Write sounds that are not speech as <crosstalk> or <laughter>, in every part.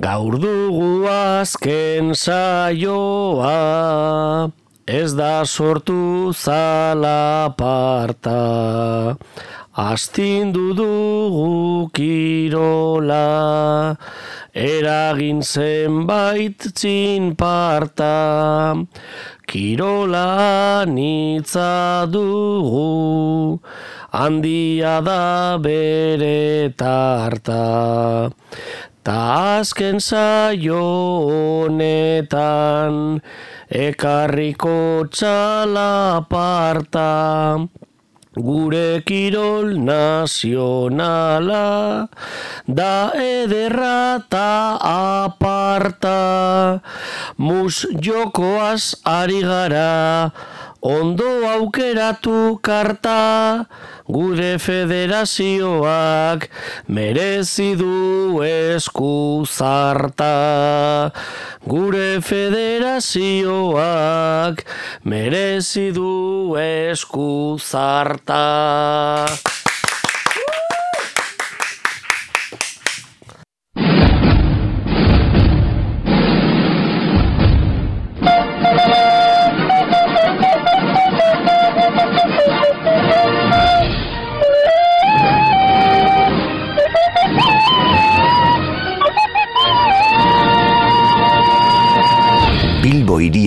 Gaur dugu azken saioa, ez da sortu zala parta. Astindu dugu kirola, eragin zenbait txin parta. Kirola nitza dugu, handia da bere tarta. Ta azken saio honetan ekarriko txala parta gure kirol nazionala da ederra ta aparta. Mus jokoaz ari gara ondo aukeratu karta gure federazioak merezi du esku zarta. Gure federazioak merezi du esku zarta.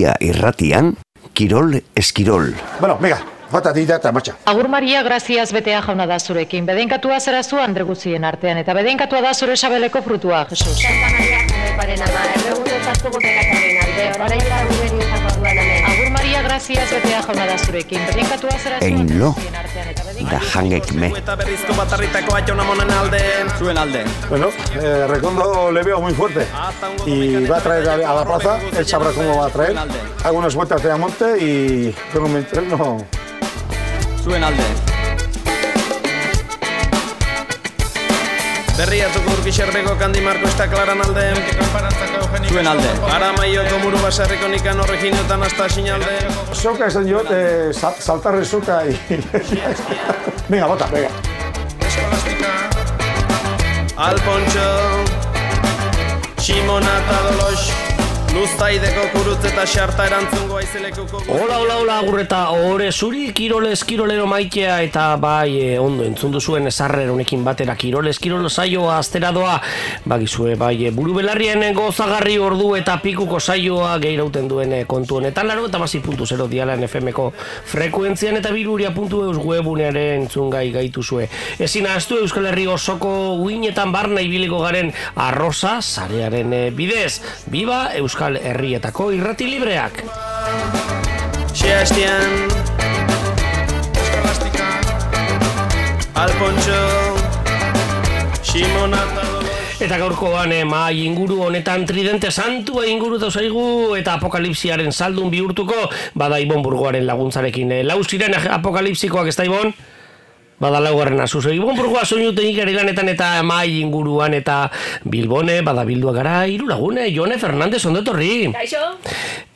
Iria irratian, Kirol Eskirol. Bueno, venga, jota tita eta marcha. Agur Maria, graziaz betea jauna da zurekin. Bedenkatua zera zu Andre guztien artean, eta bedenkatua da zure sabeleko frutua, Jesus. Santa Maria, paren ama, erregutu zartuko pekataren alde, orain da duan hemen. Agur Maria, graziaz betea jauna da zurekin. Bedenkatua zera zu Ein Andre lo. guztien artean, eta Da bedenkatua jangek me. Eta berrizko batarritako atxona monen alde Zuen alde Bueno, eh, Recondo le veo muy fuerte y va a traer a, a la plaza, él sabrá cómo va a traer. Hago unas vueltas de monte y tengo mi entreno. Zuen alde Berri hartuko urkixerbeko kandi marko esta klaran alde. Zuen alde. Ara maioko muru basarriko nikan horreginotan hasta sinalde Soca esan yo, eh, sa- saltar el soca y... venga, bota, venga. Alpontxo Simona eta Dolos Luztaideko kurutz eta xarta erantzungo aizelekuko Hola, hola, hola, agurreta, ore zuri, kirolez, kirolero maitea, eta bai, e, ondo, entzundu zuen esarrer honekin batera, kirolez, kirolo saioa, aztera doa, bagizue, bai, e, buru belarrien gozagarri ordu eta pikuko saioa gehirauten duen e, kontu honetan, laro eta basi puntu zero dialan FM-ko frekuentzian eta biruria puntu eus webunearen entzungai gaitu zue. Ezin ahaztu Euskal Herri osoko uinetan barna ibiliko garen arroza, zarearen e, bidez, biba Euskal Herrietako irrati libreak. Xea estian Alpontxo Simona eta gaurkoan eh, mahai inguru honetan tridente santua inguru zaigu eta apokalipsiaren saldun bihurtuko bada Ibon Burgoaren laguntzarekin. Eh, lau ziren apokalipsikoak ez da Ibon? Bada laugarren azuzo. Ibon Burgoa soinu teknikari lanetan eta mahai inguruan eta Bilbone, bada bildua gara hiru lagune, Jone Fernandez ondotorri. Kaixo?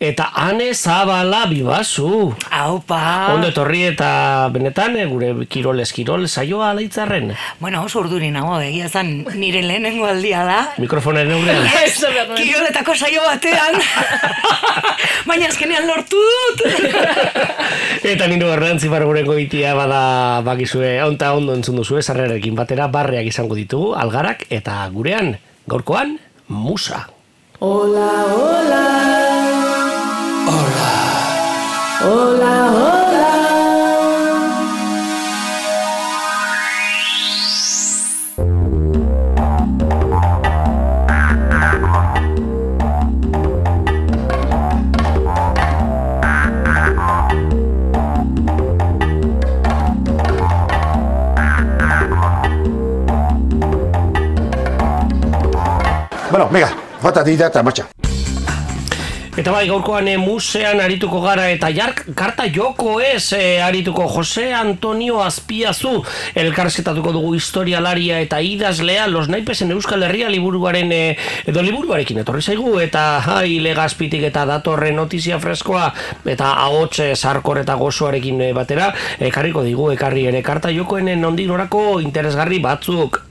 Eta Ane Zabala bibazu. Aupa! Ondo etorri eta benetan eh, gure kirol eskirol saioa laitzarren. Bueno, oso urduri nago, egia zan nire lehenengo aldia da. Mikrofonaren aurrean. <laughs> Kiroletako saio batean. <laughs> Baina azkenean lortu dut. Eta nire garrantzi barguren goitia bada bakizue, onta ondo entzun duzu sarrerarekin batera barreak izango ditugu, algarak eta gurean, gaurkoan, musa. Bueno, venga, jota tita eta marcha. Eta bai, gaurkoan e, musean arituko gara eta jark karta joko ez e, arituko. Jose Antonio Azpiazu elkarrezketatuko dugu historialaria eta idazlea Los Naipesen Euskal Herria liburuaren e, edo liburuarekin etorri zaigu eta hai legazpitik eta datorren notizia freskoa eta ahotse sarkor eta gozoarekin batera ekarriko digu ekarri ere. Karta jokoen nondik norako interesgarri batzuk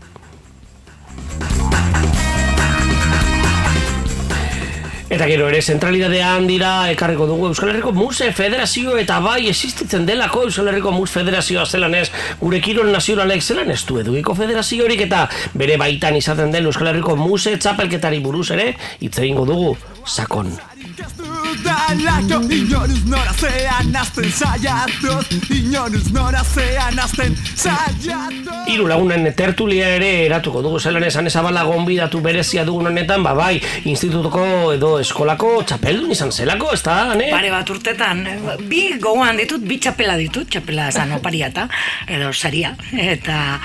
Eta gero ere zentralidadean dira ekarriko dugu Euskal Herriko Muse Federazio eta bai existitzen delako Euskal Herriko Muse Federazioa zelan ez gure kirol nazionalek zelan ez du edukiko federaziorik eta bere baitan izaten den Euskal Herriko Muse txapelketari buruz ere hitz egingo dugu sakon. Dalako inoruz nora zean azten saiatuz Inoruz nora zean azten saiatuz Hiru lagunen tertulia ere eratuko dugu zelan esan ezabala gonbidatu berezia dugun honetan ba bai institutuko edo eskolako txapeldun izan zelako ez da ne? Pare bat urtetan, bi gogoan ditut, bi txapela ditut, txapela esan opariata, edo saria, eta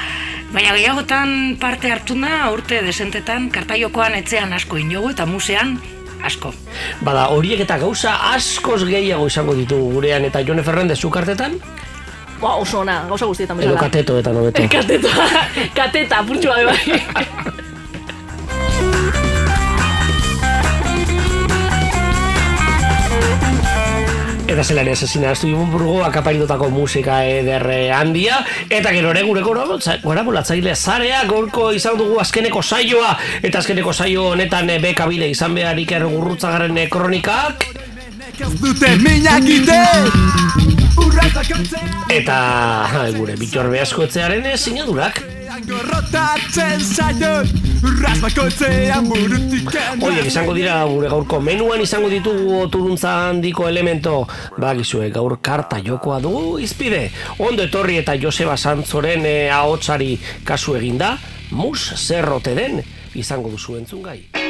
baina gehiagotan parte hartuna urte desentetan, kartaiokoan etzean asko inogu eta musean asko. Bada horiek eta gauza askoz gehiago izango ditugu gurean eta Jone Ferrandez zukartetan Ba, oso ona, gauza guztietan edo bezala. kateto eta. <laughs> Kateta, <laughs> kateta, purtsu bai bai. <laughs> Eta zelan esasina estu burgo akaparitotako musika ederre handia. Eta gero ere gure gora bolatzaile zarea Gorko izan dugu azkeneko saioa. Eta azkeneko saio honetan eh, bekabile izan beharik ergurrutzagaren eh, kronikak Dute minak ite Eta gure bitorbe askotzearen eh, sinadurak. Gorrotatzen zaion Rasbakoitzean burutik Oiek izango dira gure gaurko menuan izango ditugu turuntza handiko elemento. Bagizue gaur karta jokoa dugu izpide. Ondo etorri eta Joseba Santzoren e, ahotsari kasu eginda. Mus zerrote den izango duzu entzun gai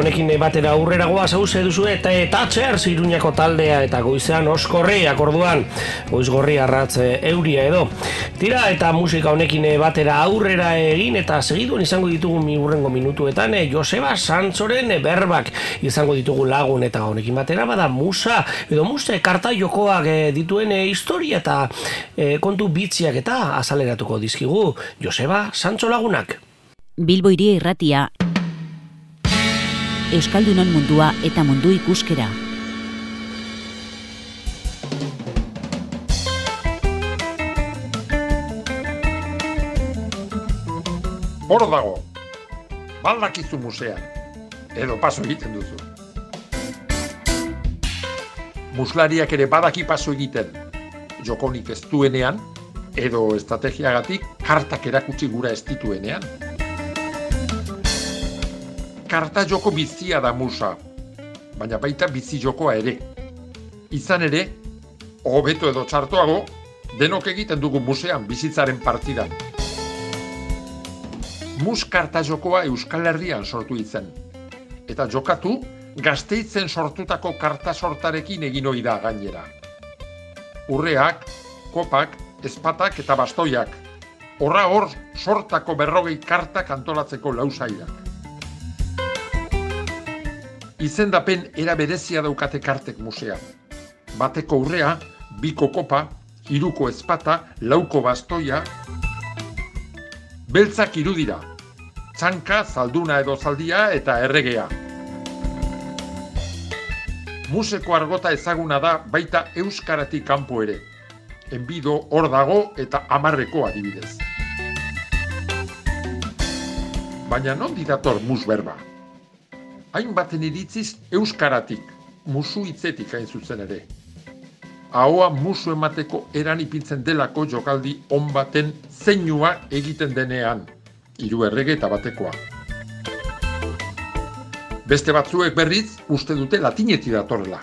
honekin batera aurrera goaz hause duzu eta eta txers iruñako taldea eta goizean oskorri akorduan goiz arratz eh, euria edo. Tira eta musika honekin batera aurrera egin eta segiduen izango ditugu mi urrengo minutuetan eh, Joseba Santzoren eh, berbak izango ditugu lagun eta honekin batera bada musa edo musa karta jokoak eh, dituen eh, historia eta eh, kontu bitziak eta azaleratuko dizkigu Joseba Santzo lagunak. Bilbo iria irratia Euskaldunon mundua eta mundu ikuskera. Hor dago, baldakizu musean, edo paso egiten duzu. Muslariak ere badaki paso egiten, jokonik ez duenean, edo estrategiagatik kartak erakutsi gura ez dituenean. Karta joko bizia da musa, baina baita bizi jokoa ere. Izan ere, hobeto edo txartoago, denok egiten dugu musean bizitzaren partidan. Mus karta jokoa Euskal Herrian sortu izen. Eta jokatu, gazteitzen sortutako karta sortarekin egin ohi da gainera. Urreak, kopak, ezpatak eta bastoiak. Horra hor sortako berrogei kartak antolatzeko lausaiak. Izendapen era berezia daukate kartek musean. Bateko urrea, biko kopa, hiruko ezpata, lauko bastoia, beltzak irudira, txanka, zalduna edo zaldia eta erregea. Museko argota ezaguna da baita euskaratik kanpo ere. Enbido hor dago eta amarreko adibidez. Baina non didator mus berba? Hainbaten iritziz euskaratik, musu hitzetik hain zuzen ere. ahoa musu emateko eran ipintzen delako jokaldi on baten zeinua egiten denean, hiru errege eta batekoa. Beste batzuek berriz uste dute latineti datorrela.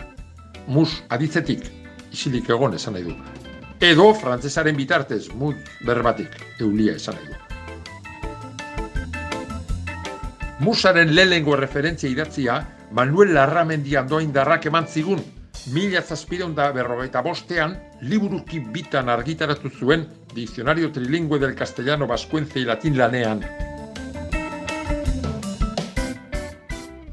Mus aditzetik, isilik egon esan nahi du. Edo frantzesaren bitartez, mut berbatik, eulia esan nahi du. Musaren lehengo referentzia idatzia, Manuel Larramendi andoain darrak eman zigun, mila zazpireun da berrogeita bostean, liburuki bitan argitaratu zuen Diccionario Trilingüe del Castellano Bascuence y Latin lanean.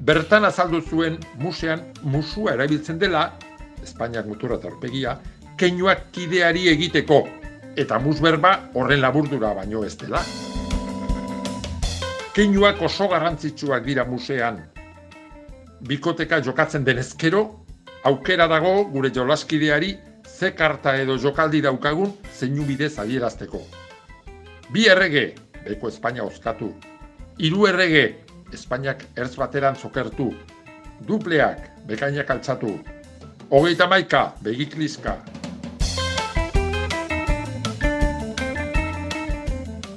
Bertan azaldu zuen musean musua erabiltzen dela, Espainiak muturra eta orpegia, keinuak kideari egiteko, eta mus berba horren laburdura baino ez dela. Keinuak oso garrantzitsuak dira musean. Bikoteka jokatzen denezkero, aukera dago gure jolaskideari ze karta edo jokaldi daukagun zeinu bidez adierazteko. Bi errege, beko Espainia oskatu. Hiru errege, Espainiak ertz bateran zokertu. Dupleak, bekainak altzatu. Hogeita maika, begik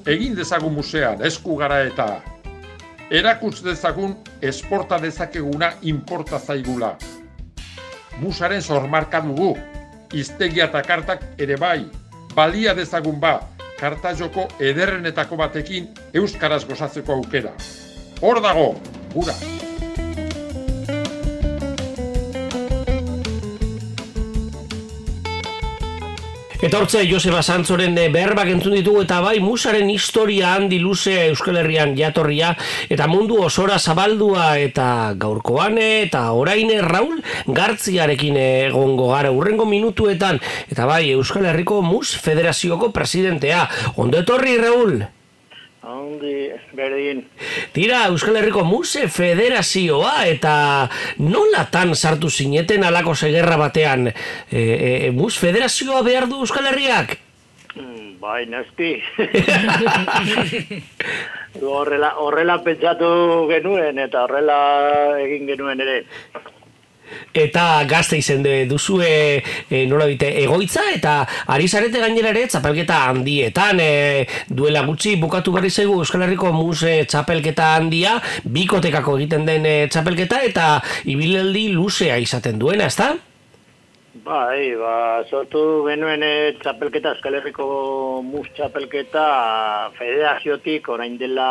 Egin dezagun musean, esku gara eta erakuts dezagun esporta dezakeguna inporta zaigula. Musaren sormarka dugu, iztegia eta kartak ere bai, balia dezagun ba, karta joko ederrenetako batekin euskaraz gozatzeko aukera. Hor dago, gura! Eta hortze, Joseba Santzoren eh, berbak entzun ditugu eta bai musaren historia handi luzea Euskal Herrian jatorria eta mundu osora zabaldua eta gaurkoan eh, eta oraine Raul Gartziarekin egongo gara urrengo minutuetan eta bai Euskal Herriko Mus Federazioko presidentea. Ondo etorri Raul? Ongi, berdin. Tira, Euskal Herriko Muse Federazioa eta nolatan sartu zineten alako segerra batean. E, e, Mus Federazioa behar du Euskal Herriak? Mm, Bai, nezti. <laughs> horrela, horrela pentsatu genuen eta horrela egin genuen ere. Eta gazte izen duzue e, nola dite egoitza eta ari zarete gainera ere txapelketa handietan e, duela gutxi bukatu berri zaigu Euskal Herriko mus e, txapelketa handia bikotekako egiten den e, txapelketa eta ibilaldi luzea izaten duena, ezta? Bai, ba, sortu genuen eh, txapelketa, Euskal Herriko mus txapelketa federaziotik orain dela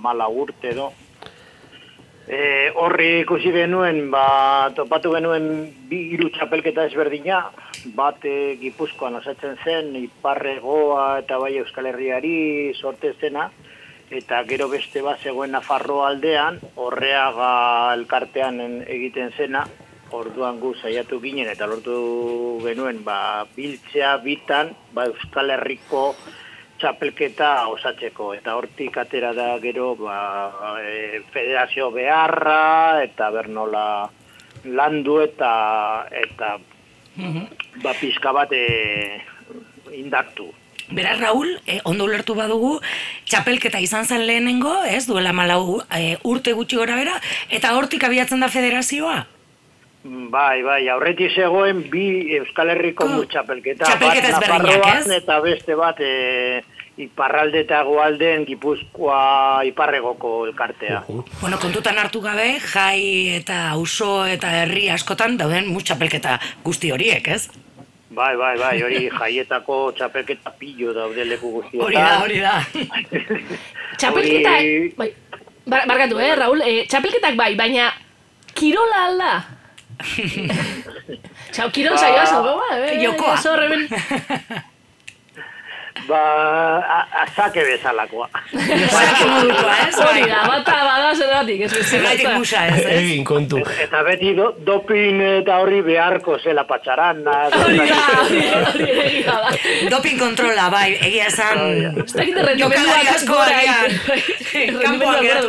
mala urte do. E, horri ikusi genuen, ba, topatu genuen bi hiru txapelketa ezberdina, bat e, Gipuzkoan osatzen zen, Iparregoa eta bai Euskal Herriari sorte zena, eta gero beste bat zegoen Nafarro aldean, horreaga elkartean en- egiten zena, orduan gu saiatu ginen eta lortu genuen ba, biltzea bitan ba, Euskal Herriko txapelketa osatzeko eta hortik atera da gero ba, e, federazio beharra eta bernola landu eta eta ba, pizka bat e, indartu. Beraz, Raul, eh, ondo ulertu badugu, txapelketa izan zen lehenengo, ez, duela malau eh, urte gutxi gora bera, eta hortik abiatzen da federazioa? Bai, bai, aurretik zegoen bi Euskal Herriko Ko- txapelketa, txapelketa bat ezberdinak, Nafarroan ez? eta beste bat e, iparralde eta goalden Gipuzkoa iparregoko elkartea. Bueno, kontutan hartu gabe, jai eta auzo eta herri askotan dauden mu txapelketa guzti horiek, ez? Bai, bai, bai, hori jaietako txapelketa pillo daude leku guztietan. Hori da, hori da. Txapelketa, bai, bar, barkatu, eh, Raul, eh, txapelketak bai, baina kirola alda. Txau, kirol saioa zago, ba, eh, jokoa. oso horremen. Ba, a- azake bezalakoa. Zerako modukoa, ez? Hori da, bata bada zergatik, ez ez. Zergatik musa, ez, ez? Egin kontu. Eta beti do, dopin eta horri beharko zela patxaran. Hori da, hori egia da. Doping kontrola, <laughs> bai, egia esan... Ez dakit errendimenduak asko agian. gora geratu.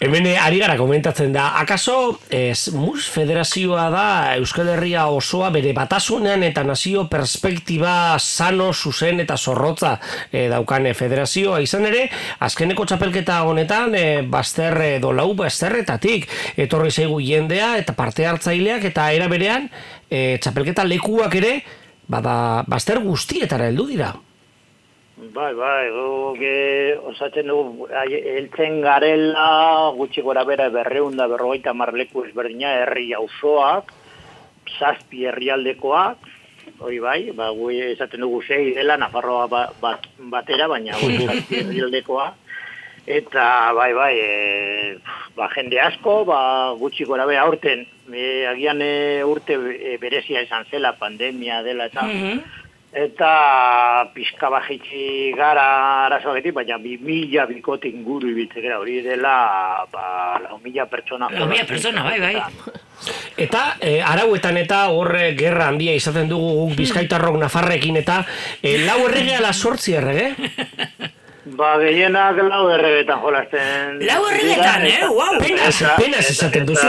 Hemen eh, ari gara komentatzen da, akaso ez, MUS federazioa da Euskal Herria osoa bere batasunean eta nazio perspektiba sano, zuzen eta zorrotza eh, daukan eh, federazioa izan ere, azkeneko txapelketa honetan eh, bazter edo lau bazterretatik etorri zaigu jendea eta parte hartzaileak eta era berean e, txapelketa lekuak ere, bada, bazter guztietara heldu dira. Bai, bai, guk osatzen dugu, ai, heltzen garela gutxi gora bera berreun da berrogeita marleku ezberdina herri auzoak, zazpi herrialdekoak, hori bai, ba, gu esaten dugu sei dela, Nafarroa ba, bat, batera, baina <laughs> zazpi herrialdekoa. Eta, bai, bai, e, ba, jende asko, ba, gutxi gora bera aurten, e, agian e, urte e, berezia izan zela, pandemia dela, eta eta pixka bajitzi gara arazoagetik, baina bi mila bikote inguru ibitzekera hori dela, ba, lau mila pertsona. Lau mila pertsona, bai, bai. Eta e, arauetan eta horre gerra handia izaten dugu guk <laughs> bizkaitarrok nafarrekin eta e, lau errege ala sortzi errege? <laughs> Ba, gehienak lau erregetan jolasten. Lau erregetan, eh? Wow. Penaz, penaz esaten duzu.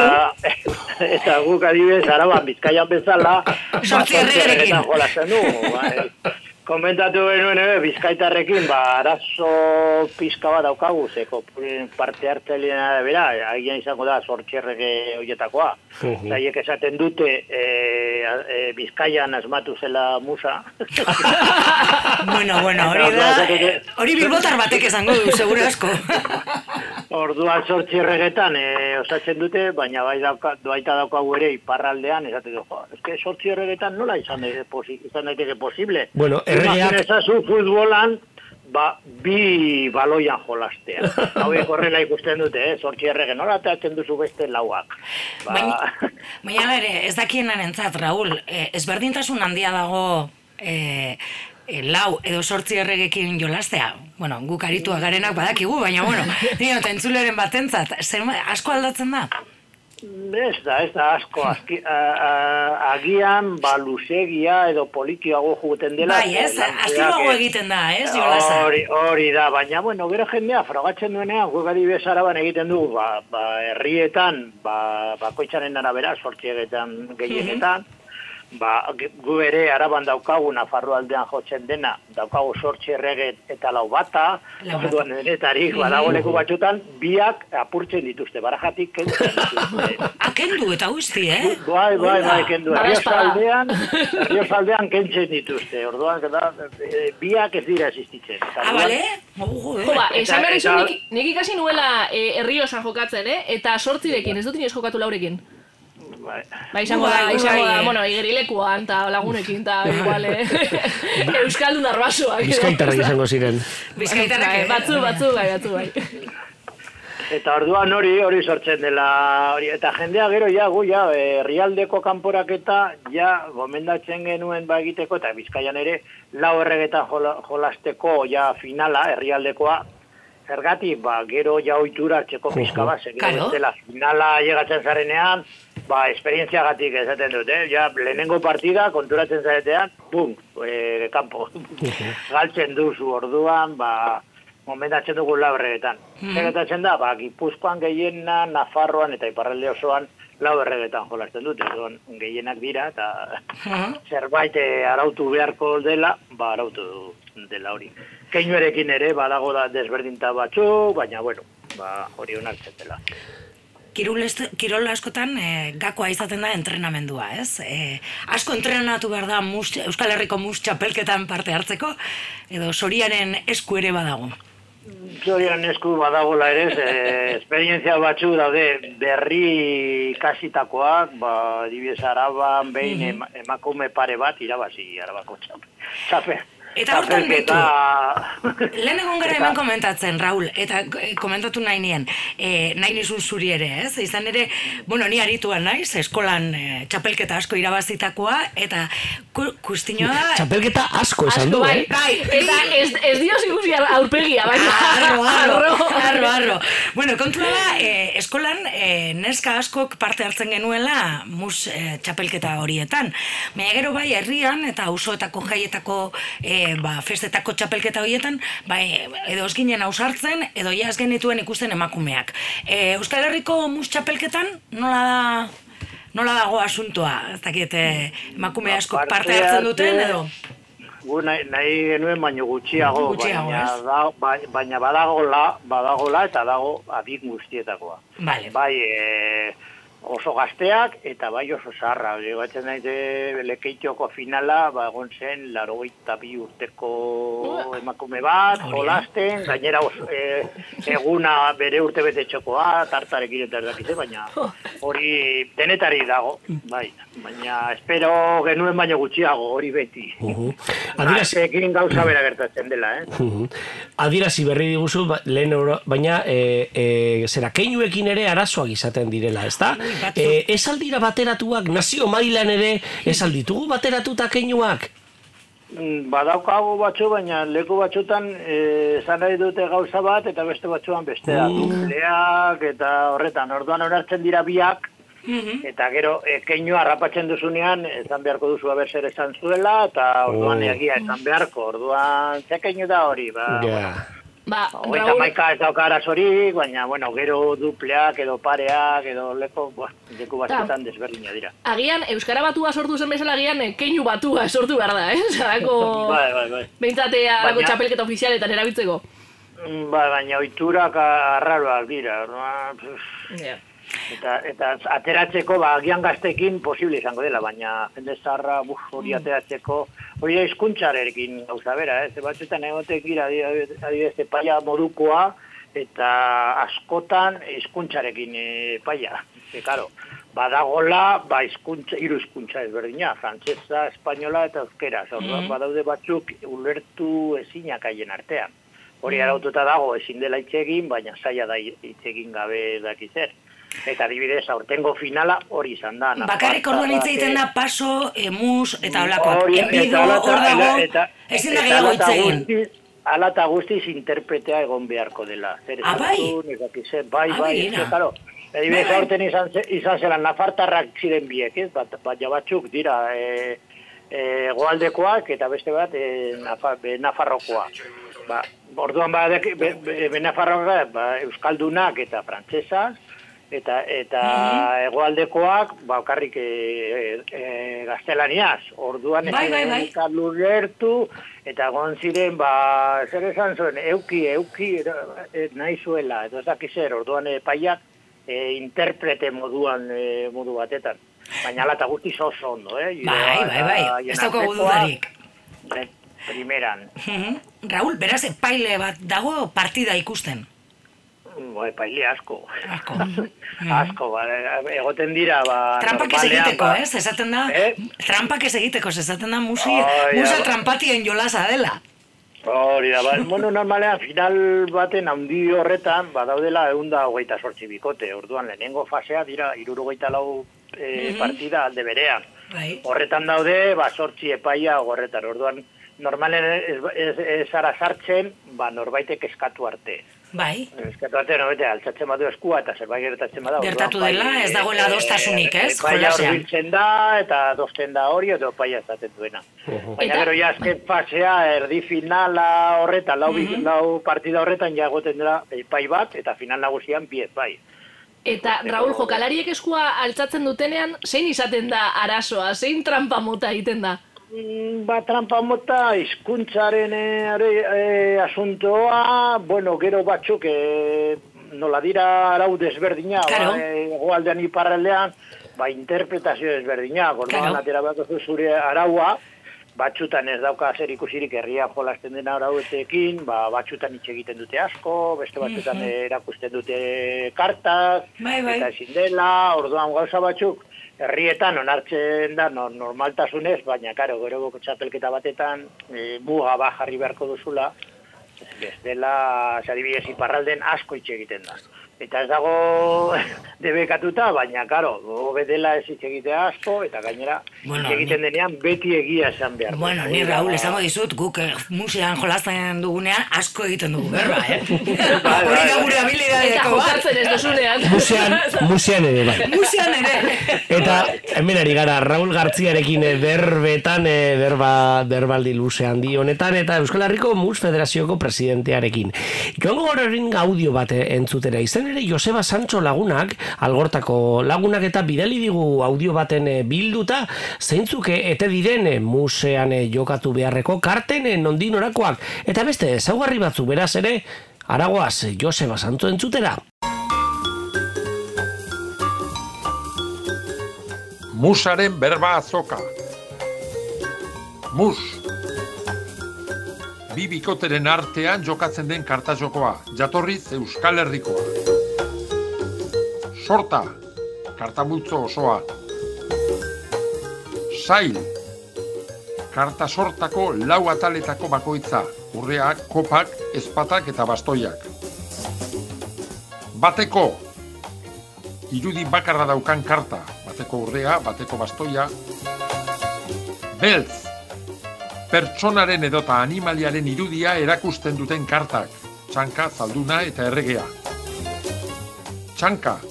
Eta, guk adibidez, araban bizkaian bezala, Sortzi erregerekin. jolasten du. Komentatu benuen, eh, bizkaitarrekin, ba, arazo pizka bat daukagu, zeko parte hartzaileena da bera, agian izango da sortxerrege horietakoa. Mhm. Eta hiek esaten dute, e, e, bizkaian asmatu zela musa. <laughs> Bueno, bueno, hori da, hori bilbotar batek esango du, seguro asko. <laughs> Orduan sortzi erregetan e, osatzen dute, baina bai dauka, baita daukagu ere iparraldean, esaten du, jo, eske sortzi erregetan nola izan daiteke, posible. Bueno, erregeak- ezazu futbolan, ba, bi baloian jolastea. <laughs> Hauek horrela ikusten dute, eh? sortzi errege, nola atatzen duzu beste lauak. Ba, Baina, bere, ez dakienen entzat, Raul, eh, ezberdintasun handia dago eh, eh, lau edo sortzi erregekin jolastea. Bueno, guk arituak garenak badakigu, baina bueno, <laughs> dio, entzuleren batentzat, zer, asko aldatzen da? Ez da, ez da asko, <laughs> aski, a, a, agian ba luzegia edo politiago juguten dela. Bai, ez, eh, egiten da, ez, jolasa. Hori, hori da, baina, bueno, gero jendea frogatzen duenean, guk adibidez araban egiten du, ba, ba, herrietan, ba, bakoitzaren arabera, sortxiegetan gehienetan, ba, gu ere araban daukagu, Nafarro aldean jotzen dena, daukagu sortxi errege eta lau bata, orduan denetarik, badago leku batzutan, biak apurtzen dituzte, barajatik kentzen dituzte. <laughs> Akendu eta guzti, eh? Bai, bai, bai, kendu. Barraspada. Herriozaldean, herriozaldean <laughs> kentzen dituzte. Orduan, da, eh, biak ez dira existitzen. Ah, bale? Jo, Jo, ba, esan behar dizu, nik, nik ikasi nuela e, herriosan jokatzen, eh? Eta sortzirekin, ez dut inoiz jokatu laurekin. Bai. Ba, izango Bai, da, izango bai, da, bueno, igerilekuan, eta lagunekin, eta igual, eh? <laughs> Euskaldun arbasoak. edo. Bizkaitarrak izango ziren. Bizkaitarrak, Bai, eh? Batzu, batzu, bai, batzu, bai. Eta orduan hori, hori sortzen dela, hori, eta jendea gero ja, gu, ja, eh, herrialdeko kanporaketa, ja, gomendatzen genuen ba egiteko, eta bizkaian ere, lau erregetan jola, jolasteko, ja, finala, herrialdekoa, Zergatik, ba, gero ja ohitura hartzeko pizka bat, ze gero Claro. bestela finala llegatzen zarenean, ba, esperientziagatik esaten dut, eh? Ja, lehenengo partida, konturatzen zaretean, bum, e, kampo. <laughs> Galtzen duzu orduan, ba, momentatzen dugu lau erregetan. Mhm. Gertatzen da, ba, Gipuzkoan gehiena, Nafarroan eta Iparralde osoan lau jolasten dute, orduan gehienak dira, eta <laughs> zerbait eh, arautu beharko dela, ba, arautu dela hori. Keinuerekin ere, badago da desberdinta batzu, baina, bueno, ba, hori onartzen dela. Kirol, askotan e, gakoa izaten da entrenamendua, ez? E, asko entrenatu behar da mus, Euskal Herriko mus txapelketan parte hartzeko, edo soriaren esku ere badago. Zorian esku badagola ere, ze, esperientzia batzu daude berri ikasitakoak, ba, dibidez araban, behin Mhm. ema- emakume pare bat irabazi arabako txape. Eta hortan Txapelketa- Lehen egon gara hemen komentatzen, Raul, eta eh, komentatu nahi nien, e, nahi nizun zuri ere, ez? Izan ere, bueno, ni arituan naiz, eskolan e, txapelketa asko irabazitakoa, eta ku, kustinoa... Txapelketa asko esan du, bai, eh? bai, eta ez, ez dioz ikusi aurpegia, baina... Arro, arro, arro, arro. Bueno, kontua da, eh, eskolan eh, neska askok parte hartzen genuela mus eh, txapelketa horietan. Baina gero bai herrian eta auzoetako jaietako eh, ba, festetako txapelketa horietan, bai, edo ez ginen ausartzen, edo ja ez genituen ikusten emakumeak. Eh, Euskal Herriko mus txapelketan nola da Nola dago asuntoa? Ez dakit, eh, emakume asko Parte hartzen duten edo? Gu nahi, nahi genuen baino gutxiago, Gutxiago, baina, da, bai- baina badagola, badagola eta dago adin guztietakoa. Vale. Bai, e, oso gazteak eta bai oso zarra. Batzen daite lekeitioko finala, ba, egon zen, laro bi urteko emakume bat, jolasten, gainera oso, e, eguna bere urte bete txokoa, tartarekin eta erdakize, baina hori denetari dago, bai. Baina espero genuen baino gutxiago, hori beti. Uhu. Adierazi, Gazteekin gauza bera gertatzen dela, eh? Uhu. Adierazi berri diguzu, ba- lehen baina e, e, zera, keinuekin ere arazoak izaten direla, ezta? E, ez aldira bateratuak, nazio mailan ere, ez alditugu bateratuta keinuak? Mm, Badaukago batzu, baina leku batzutan eh, esan nahi dute gauza bat eta beste batzuan bestea. Mm. Leak eta horretan, orduan onartzen dira biak, eta gero ekeinua harrapatzen duzunean, esan beharko duzu haber zer esan zuela, eta orduan Oh. egia esan beharko, orduan zekeinu da hori, ba, Ja. Ba, Hogeita Raúl, maika ez dauka arazorik, baina, bueno, gero dupleak edo pareak edo leko, ba, leku batzutan desberdina dira. agian Euskara batua sortu zen bezala agian eh, keinu batua <laughs> sortu behar da, eh? Zarako, <laughs> Bai, bai, bai. behintzate harako Baina- txapelketa ofizialetan erabiltzeko. Ba, baina oiturak arraroak dira, orduan, Ja. Eta, eta ateratzeko, ba, agian gaztekin posible izango dela, baina jende zaharra, buf, hori ateratzeko, hori hizkuntzarekin gauza bera, eh? Ze batzuetan egotek gira, adibidez, epaia modukoa, eta askotan hizkuntzarekin eh, epaia. Ze, karo, badagola, ba, hizkuntza, hiru hizkuntza ezberdina, frantsesa, espainola eta euskera. Orduan, Mhm. badaude batzuk ulertu ezinak haien artean. Hori Mm. araututa dago ezin dela hitz egin, baina zaila da hitz egin gabe daki zer. Eta adibidez, aurtengo finala hori izan da. Bakarrik orduan hitz egiten da paso, emus, eta holakoak. Hori, Enbido, eta hor eta- dago, eta- ezin da eta gehiago hitz eta egin. Hala eta guztiz interpretea egon beharko dela. Zer Ah, bai? bai, Ah, bai, begira. ez, claro. Adibidez, Bai, bai. aurten izan, izan zelan nafartarrak ziren biek, ez? Bat, baina batzuk dira e, e, goaldekoak eta beste bat e, nafa, be, nafarrokoa. Ba, orduan ba, be, be, be, nafarrokoak, ba, euskaldunak eta frantsesas, eta eta Mhm. hegoaldekoak ba bakarrik e, e, gaztelaniaz. Orduan Bai, bai, bai. lurertu eta egon ziren ba zer esan zuen euki euki e, nahi zuela edo ez dakiz zer orduan epaiak e, interprete moduan e, modu batetan. Baina ala eta guztiz oso ondo, eh? Bai, bai, bai, ez daukagu dudarik. Primeran. Mhm. Raúl, beraz, epaile bat dago partida ikusten. Bai, paile asko. Asko. <laughs> asko, ba, egoten dira, ba... Trampak ez egiteko, ba, ez? Esaten da, Eh? trampak ez egiteko, ez esaten da musi, Ai, musa trampatien jolasa dela. Hori da, ba, <laughs> bueno, normalean final baten handi horretan, badaudela egun da hogeita sortzi bikote. Orduan, lehenengo fasea dira irurogeita lau e, Mhm. partida alde berean. Bai. Horretan daude, ba, sortzi epaia horretan. Orduan, normalen ez, ez, ez ara sartzen, ba, norbaitek eskatu arte. Bai. Eskatu arte, norbaitek altzatzen badu eskua eta zerbait gertatzen bada. Gertatu orduan, dela, ez dagoela adostasunik, ez, Epaia jolasean. hurbiltzen da, eta adosten da hori, edo epaia ezaten duena. Baina gero ja azken fasea, erdi finala horretan, lau, Mhm. lau partida horretan ja egoten dela epai bat, eta final nagusian biet bai. Eta Raúl jokalariek eskua altzatzen dutenean, zein izaten da arazoa, zein trampa mota egiten da? Mm, Ba, trampa mota, hizkuntzaren e, e, asuntoa, bueno, gero batzuk, e, nola dira arau desberdina, Claro. ba, e, goaldean iparraldean, ba, interpretazio desberdina, gordoan Claro. atera bat zure araua, batxutan ez dauka zer ikusirik herria jolasten den arauetekin, ba, batxutan hitz egiten dute asko, beste batzutan Mhm. erakusten dute kartaz, Bai, bai. eta ezin dela, orduan gauza batzuk, herrietan onartzen da no, normaltasunez, baina karo, gero txapelketa batetan e, muga ba jarri beharko duzula, ez dela, adibidez iparralden asko hitz egiten da. Eta ez dago <laughs> debekatuta, baina, karo, hobe dela ez hitz egitea asko, eta gainera, Bueno, egiten denean beti egia esan behar. Bueno, ni Raúl, esango dizut, guk eh, musean jolasten dugunean asko egiten dugu berba, eh? bai, <laughs> Hori da bai. gure Eta habilidadeko bat. ez duzunean. <laughs> Musean, musean ere bai. Musean ere. Eta hemen ari gara Raul Gartziarekin eh, berbetan eh, berba berbaldi luze handi honetan eta Euskal Herriko Mus Federazioko presidentearekin. Joango horrein audio bat eh, entzutera. Izen ere Joseba Sancho lagunak, algortako lagunak eta bidali digu audio baten eh, bilduta, zeintzuk ete diren eh, musean eh, jokatu beharreko karten nondin orakoak. Eta beste, ezaugarri batzu beraz ere, aragoaz Joseba Sancho entzutera. Musaren berba azoka. Mus. Bi bikoteren artean jokatzen den kartajokoa, jatorriz Euskal Herrikoa. Sorta, kartamultzo osoa. Sail, karta sortako lau ataletako bakoitza, urreak, kopak, ezpatak eta bastoiak. Bateko, irudi bakarra daukan karta, bateko urrea, bateko bastoia. Beltz, pertsonaren edota animaliaren irudia erakusten duten kartak, txanka, zalduna eta erregea. Txanka,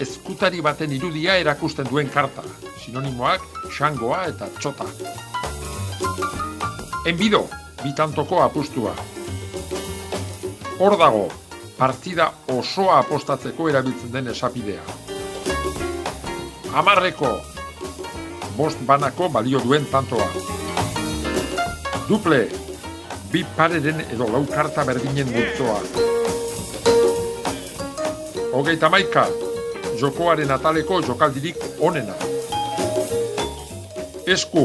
ezkutari baten irudia erakusten duen karta, sinonimoak, xangoa eta txota. Enbido, bitantoko apustua. Hor dago, partida osoa apostatzeko erabiltzen den esapidea. Amarreko, bost banako balio duen tantoa. Duple, bi pareren edo lau karta berdinen multzoa. Hogeita maika, jokoaren ataleko jokaldirik onena. Esku,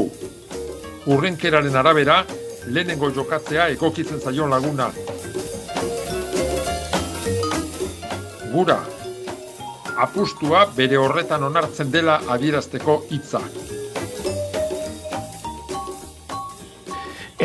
urrenkeraren arabera, lehenengo jokatzea egokitzen zaion laguna. Gura, apustua bere horretan onartzen dela adierazteko hitza.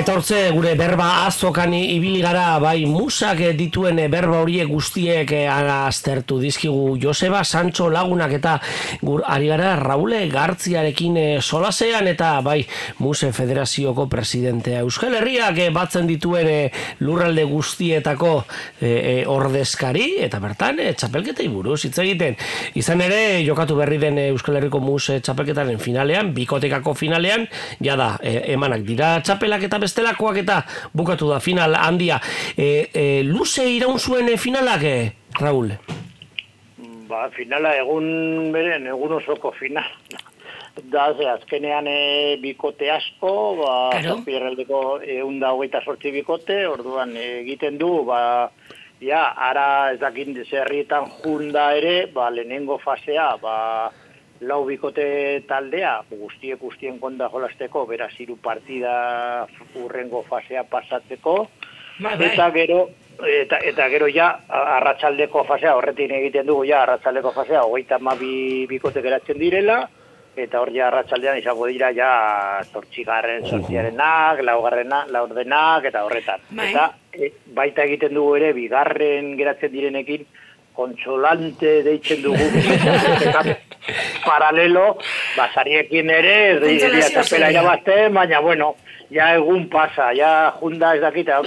Hortze gure berba azokan ibili gara bai musak dituen berba horiek guztiek eh, aztertu dizkigu Joseba Sancho lagunak eta gur ari gara Raule Gartziarekin eh, solasean eta bai Muse Federazioko presidentea. Euskal Herriak eh, batzen dituen lurralde guztietako ordezkari eta bertan txapelketei buruz hitz egiten. Izan ere jokatu berri den Euskal Herriko Muse txapelketaren finalean bikotekako finalean jada emanak dira txapelak eta bestelakoak eta bukatu da final handia. E, e, luze iraun zuen e, finalak, e, Raul? Ba, finala egun beren, egun osoko final. <laughs> Da, ze, azkenean e, bikote asko, ba, Claro. zazpierraldeko egun da hogeita sortzi bikote, orduan egiten du, ba, ja, ara ez dakin zerrietan junda ere, ba, lehenengo fasea, ba, lau bikote taldea, guztiek guztien konda jolasteko, beraz hiru partida urrengo fasea pasatzeko, Bai, bai. eta gero, eta, eta gero ja, arratsaldeko fasea, horretin egiten dugu ja, arratsaldeko fasea, hogeita mabi bikote geratzen direla, eta hor ja arratsaldean izango dira ja zortzigarren, zortziarenak, laugarrenak, laurdenak, eta horretan. Bai. Eta e, baita egiten dugu ere, bigarren geratzen direnekin, kontsolante deitzen dugu <laughs> paralelo, basariekin ere, txapela saria. irabazten, baina bueno, ja egun pasa, ja junda ez dakita,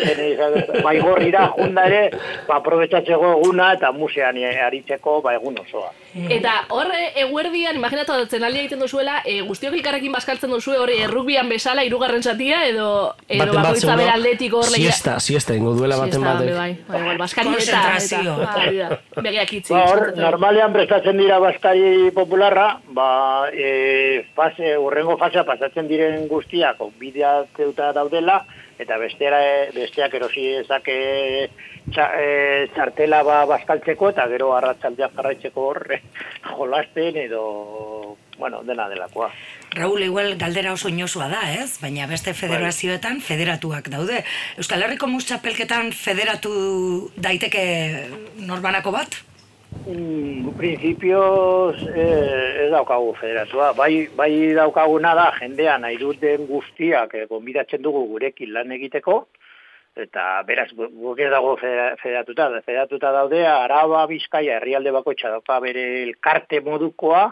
baigorrira junda ere, ba, aprobetsatzeko eguna eta musean aritzeko ba, egun osoa. Eta hor eh, eguerdian, imaginatu zen aldia egiten duzuela, e, guztiok elkarrekin bazkaltzen duzue hori errugbian bezala hirugarren zatia edo edo Baten bat bakoitza bere aldetik hor legia- Siesta, siesta ingo duela baten Siesta, batek. bai, bai, baskari eta, Konzentrazio. eta, da, begiak itzi. Ba, hor, normalean prestatzen dira Baskari popularra, ba, e, fase, urrengo fasea pasatzen diren guztiak bideatuta daudela, eta bestera, besteak erosi ezake txa, e, txartela ba, baskaltzeko, eta gero arratzaldea jarraitzeko horre jolasten edo, bueno, dena delakoa. Raul, igual galdera oso inosua da, ez? Baina beste federazioetan federatuak daude. Euskal Herriko mus txapelketan federatu daiteke norbanako bat? Mm, principios eh, ez daukagu federatua. Bai, bai daukaguna da jendea nahi duten guztiak eh, gonbidatzen dugu gurekin lan egiteko, eta beraz gu- guk ez dago federa- federatuta. Federatuta daude Araba, Bizkaia, herrialde bakoitza dauka bere elkarte modukoa,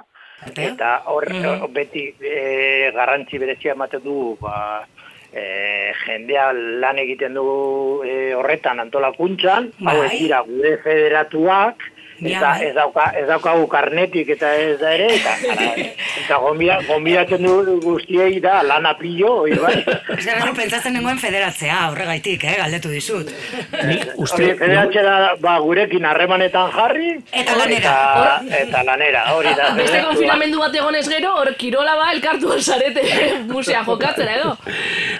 eta hor Mhm. beti eh, garrantzi berezia ematen du ba, e, jendea lan egiten du e, horretan antolakuntzan, hau ez Bai. dira gure federatuak, eta bai. ez, dauka, ez daukagu karnetik eta ez da ere, eta, ara, <laughs> eta gonbidatzen du guztiei da lana pillo, hori bai. Ez gara pentsatzen nengoen federatzea, horregaitik, eh, galdetu dizut. Hori, federatzera ba, gurekin harremanetan jarri, Eta lanera. Eta, eta lanera, hori da. Beste konfinamendu bat egonez gero, hor kirola ba elkartu zarete <laughs> musea jokatzera edo.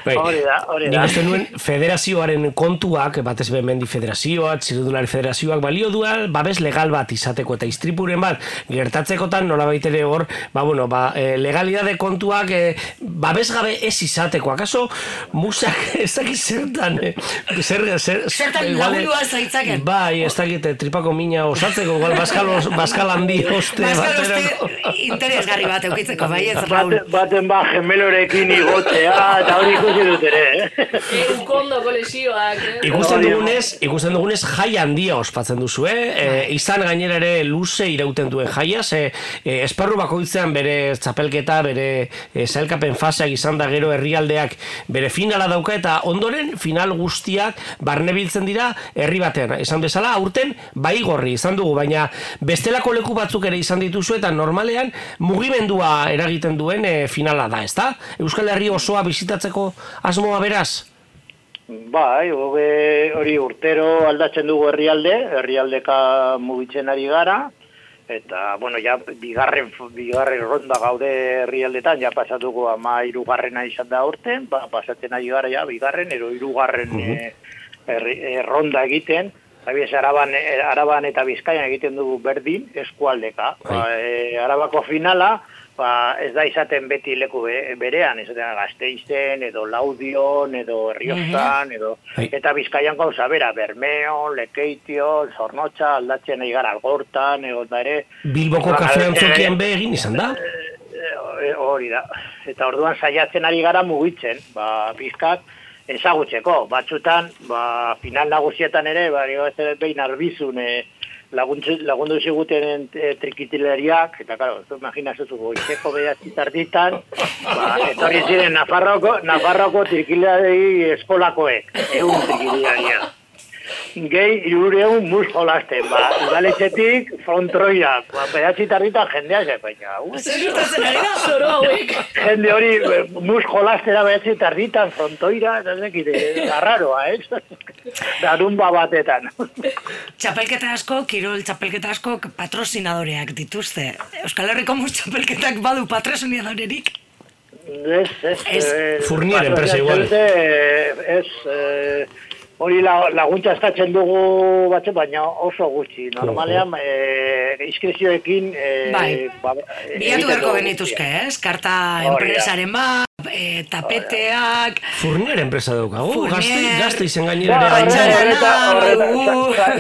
Bai. Hori da, hori da. uste nuen federazioaren kontuak, batez be mendi federazioa, txirudunari federazioak balio dual, babes legal bat izateko eta istripuren bat gertatzekotan nola ere hor, ba bueno, ba, e, legalidade kontuak e, babes gabe ez izateko. Akaso musak <laughs> ez dakit zertan, e, zer, zer, Zertan e, laburua zaitzaken. Bai, ez dakit tripako mina osatzeko, igual baskal, os- baskal handi oste Baskal baterako. interesgarri bat eukitzeko, bai ez, Raúl. Baten, ba gemelorekin igotzea, eta hori ikusi dut ere, eh? Eukondoko lesioak, eh? Ikusten dugunez, ikusten dugunez jai handia ospatzen duzu, eh? E, izan gainera ere luze irauten duen jaia, ze e, esparru bakoitzean bere txapelketa, bere e, zailkapen faseak izan da gero herrialdeak bere finala dauka eta ondoren final guztiak barnebiltzen dira herri batean. Esan bezala, aurten bai gorri izan dugu, baina bestelako leku batzuk ere izan dituzu eta normalean mugimendua eragiten duen e, finala da, ezta? Euskal Herri osoa bizitatzeko asmoa beraz? Bai, hobe hori urtero aldatzen dugu herrialde, herrialdeka mugitzen ari gara, eta, bueno, ja, bigarren, bigarren ronda gaude herrialdetan, ja pasatuko ama irugarrena izan da urten, ba, pasatzen ari gara, ja, bigarren, ero irugarren eh, herri- eh, ronda egiten, Abiez, araban, eh, araban eta bizkaian egiten dugu berdin, eskualdeka. Ba, eh, arabako finala, ba, ez da izaten beti leku be- berean, ez da gazteizen, edo laudion, edo herriostan, edo... Bai. Eta bizkaian gauza bera, Bermeo, Lekeitio, Zornotxa, aldatzen gara algortan, egon da ere... Bilboko Orduan, kafe eh, antzokian be egin izan da? eh, hori da. Eta orduan saiatzen ari gara mugitzen, ba, pizkat, ezagutzeko. Batzutan, ba, final nagusietan ere, ba, ez behin arbizun, e, laguntzu, lagundu ziguten e, trikitileriak, eta karo, zu imaginas ez goizeko behatzi tarditan, ba, etorri ziren Nafarroko, Nafarroko trikileri eskolakoek, egun trikitileria. Gehi irureun mus jolasten, ba, udaletxetik frontroia, ba, behatzi tarditan jendea ze, baina, uh, Zer gertatzen ari da? Zoro hauek. jende hori eh, mus jolastera behatzi tarditan frontoira, eta ez dakit, eh, arraroa, ez? Darumba batetan. Txapelketa asko, kirol txapelketa asko patrozinadoreak dituzte. Euskal Herriko mus txapelketak badu patrozinadorerik. Ez, ez. Ez. eh, enpresa igual. eh, Ez, eh, hori la- laguntza eskatzen dugu batzu, baina oso gutxi. Normalean, eh, inskripzioekin... Eh, Bai. ba, Bilatu egiten beharko dugu genituzke, ez? Karta Hori da. enpresaren bat, e, tapeteak, Fournier enpresa daukagu, Fournier. gazte, gazte izen gainera Ba,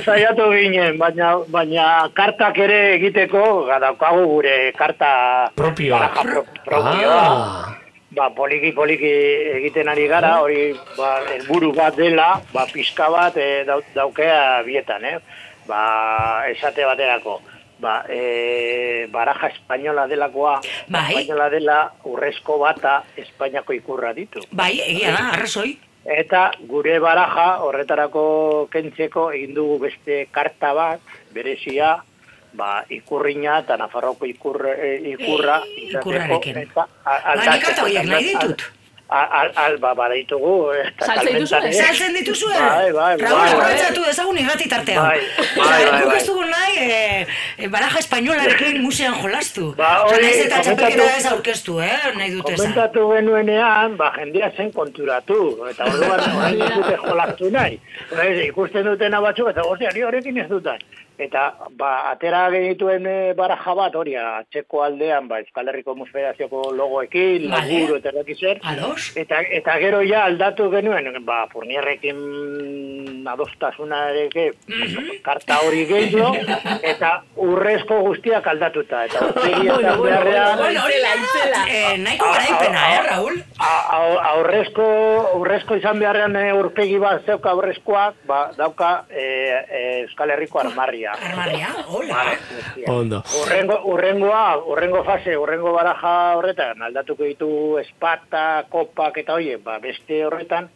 Saiatu ginen, baina, baina kartak ere egiteko, gadaukagu gure karta Propioa. propioa. Ah. Ba, poliki poliki egiten ari gara, hori ba, helburu bat dela, ba, pizka bat e, dau, daukea bietan, eh? Ba, esate baterako. Ba, e, baraja espainola delakoa, Bai. espainola dela urrezko bata Espainiako ikurra ditu. bai, egia da, arrazoi. Eta gure baraja horretarako kentzeko egin dugu beste karta bat, berezia, ba, ikurriña eta Nafarroko ikur, eh, ikurra. Eh, izateko, ikurrarekin. Eta, a- Ba, nik aldatzeko, karta horiek nahi al- ditut. Al, al, al, ba, baditugu. Eta Saltzen dituzue? ere. Saltzen dituzue? Bai, bai, Raúl, bai, bai. aprobetxatu dezagun irrati tartean. Bai, bai, Osea, bai, guk bai. ez dugu nahi, e, e, baraja espainolarekin musean jolastu. Ba, hori, nahiz eta txapelketa ez aurkeztu, eh? Nahi dute esan. Komentatu genuenean, ba, jendea zen konturatu, eta orduan <laughs> ez dute jolastu nahi. Ikusten dutena batzuk, eta ostia, ni horrekin ez dutan. Eta, ba, atera genituen e, baraja bat, hori, atxeko aldean, ba, Euskal Herriko Musfederazioko logoekin, Vale. laburu, eta eraki zer. Ados? Eta, eta gero ja aldatu genuen, ba, Furnierrekin adostasunarekin karta hori gehiago, <laughs> eta urrezko guztiak aldatuta. Eta <laughs> urtegi eta beharrean... Bueno, hori da, Itzela, eh, nahiko garaipena, eh, a- aurrezko, aurrezko izan beharrean e, urpegi bat zeuka aurrezkoak, ba, dauka e, e, Euskal Herriko armarria. Armarria, hola. Vale, hostia. Ondo. Urrengo, urrengoa, urrengo fase, urrengo baraja horretan, aldatuko ditu espata, kopak eta hoie, ba, beste horretan,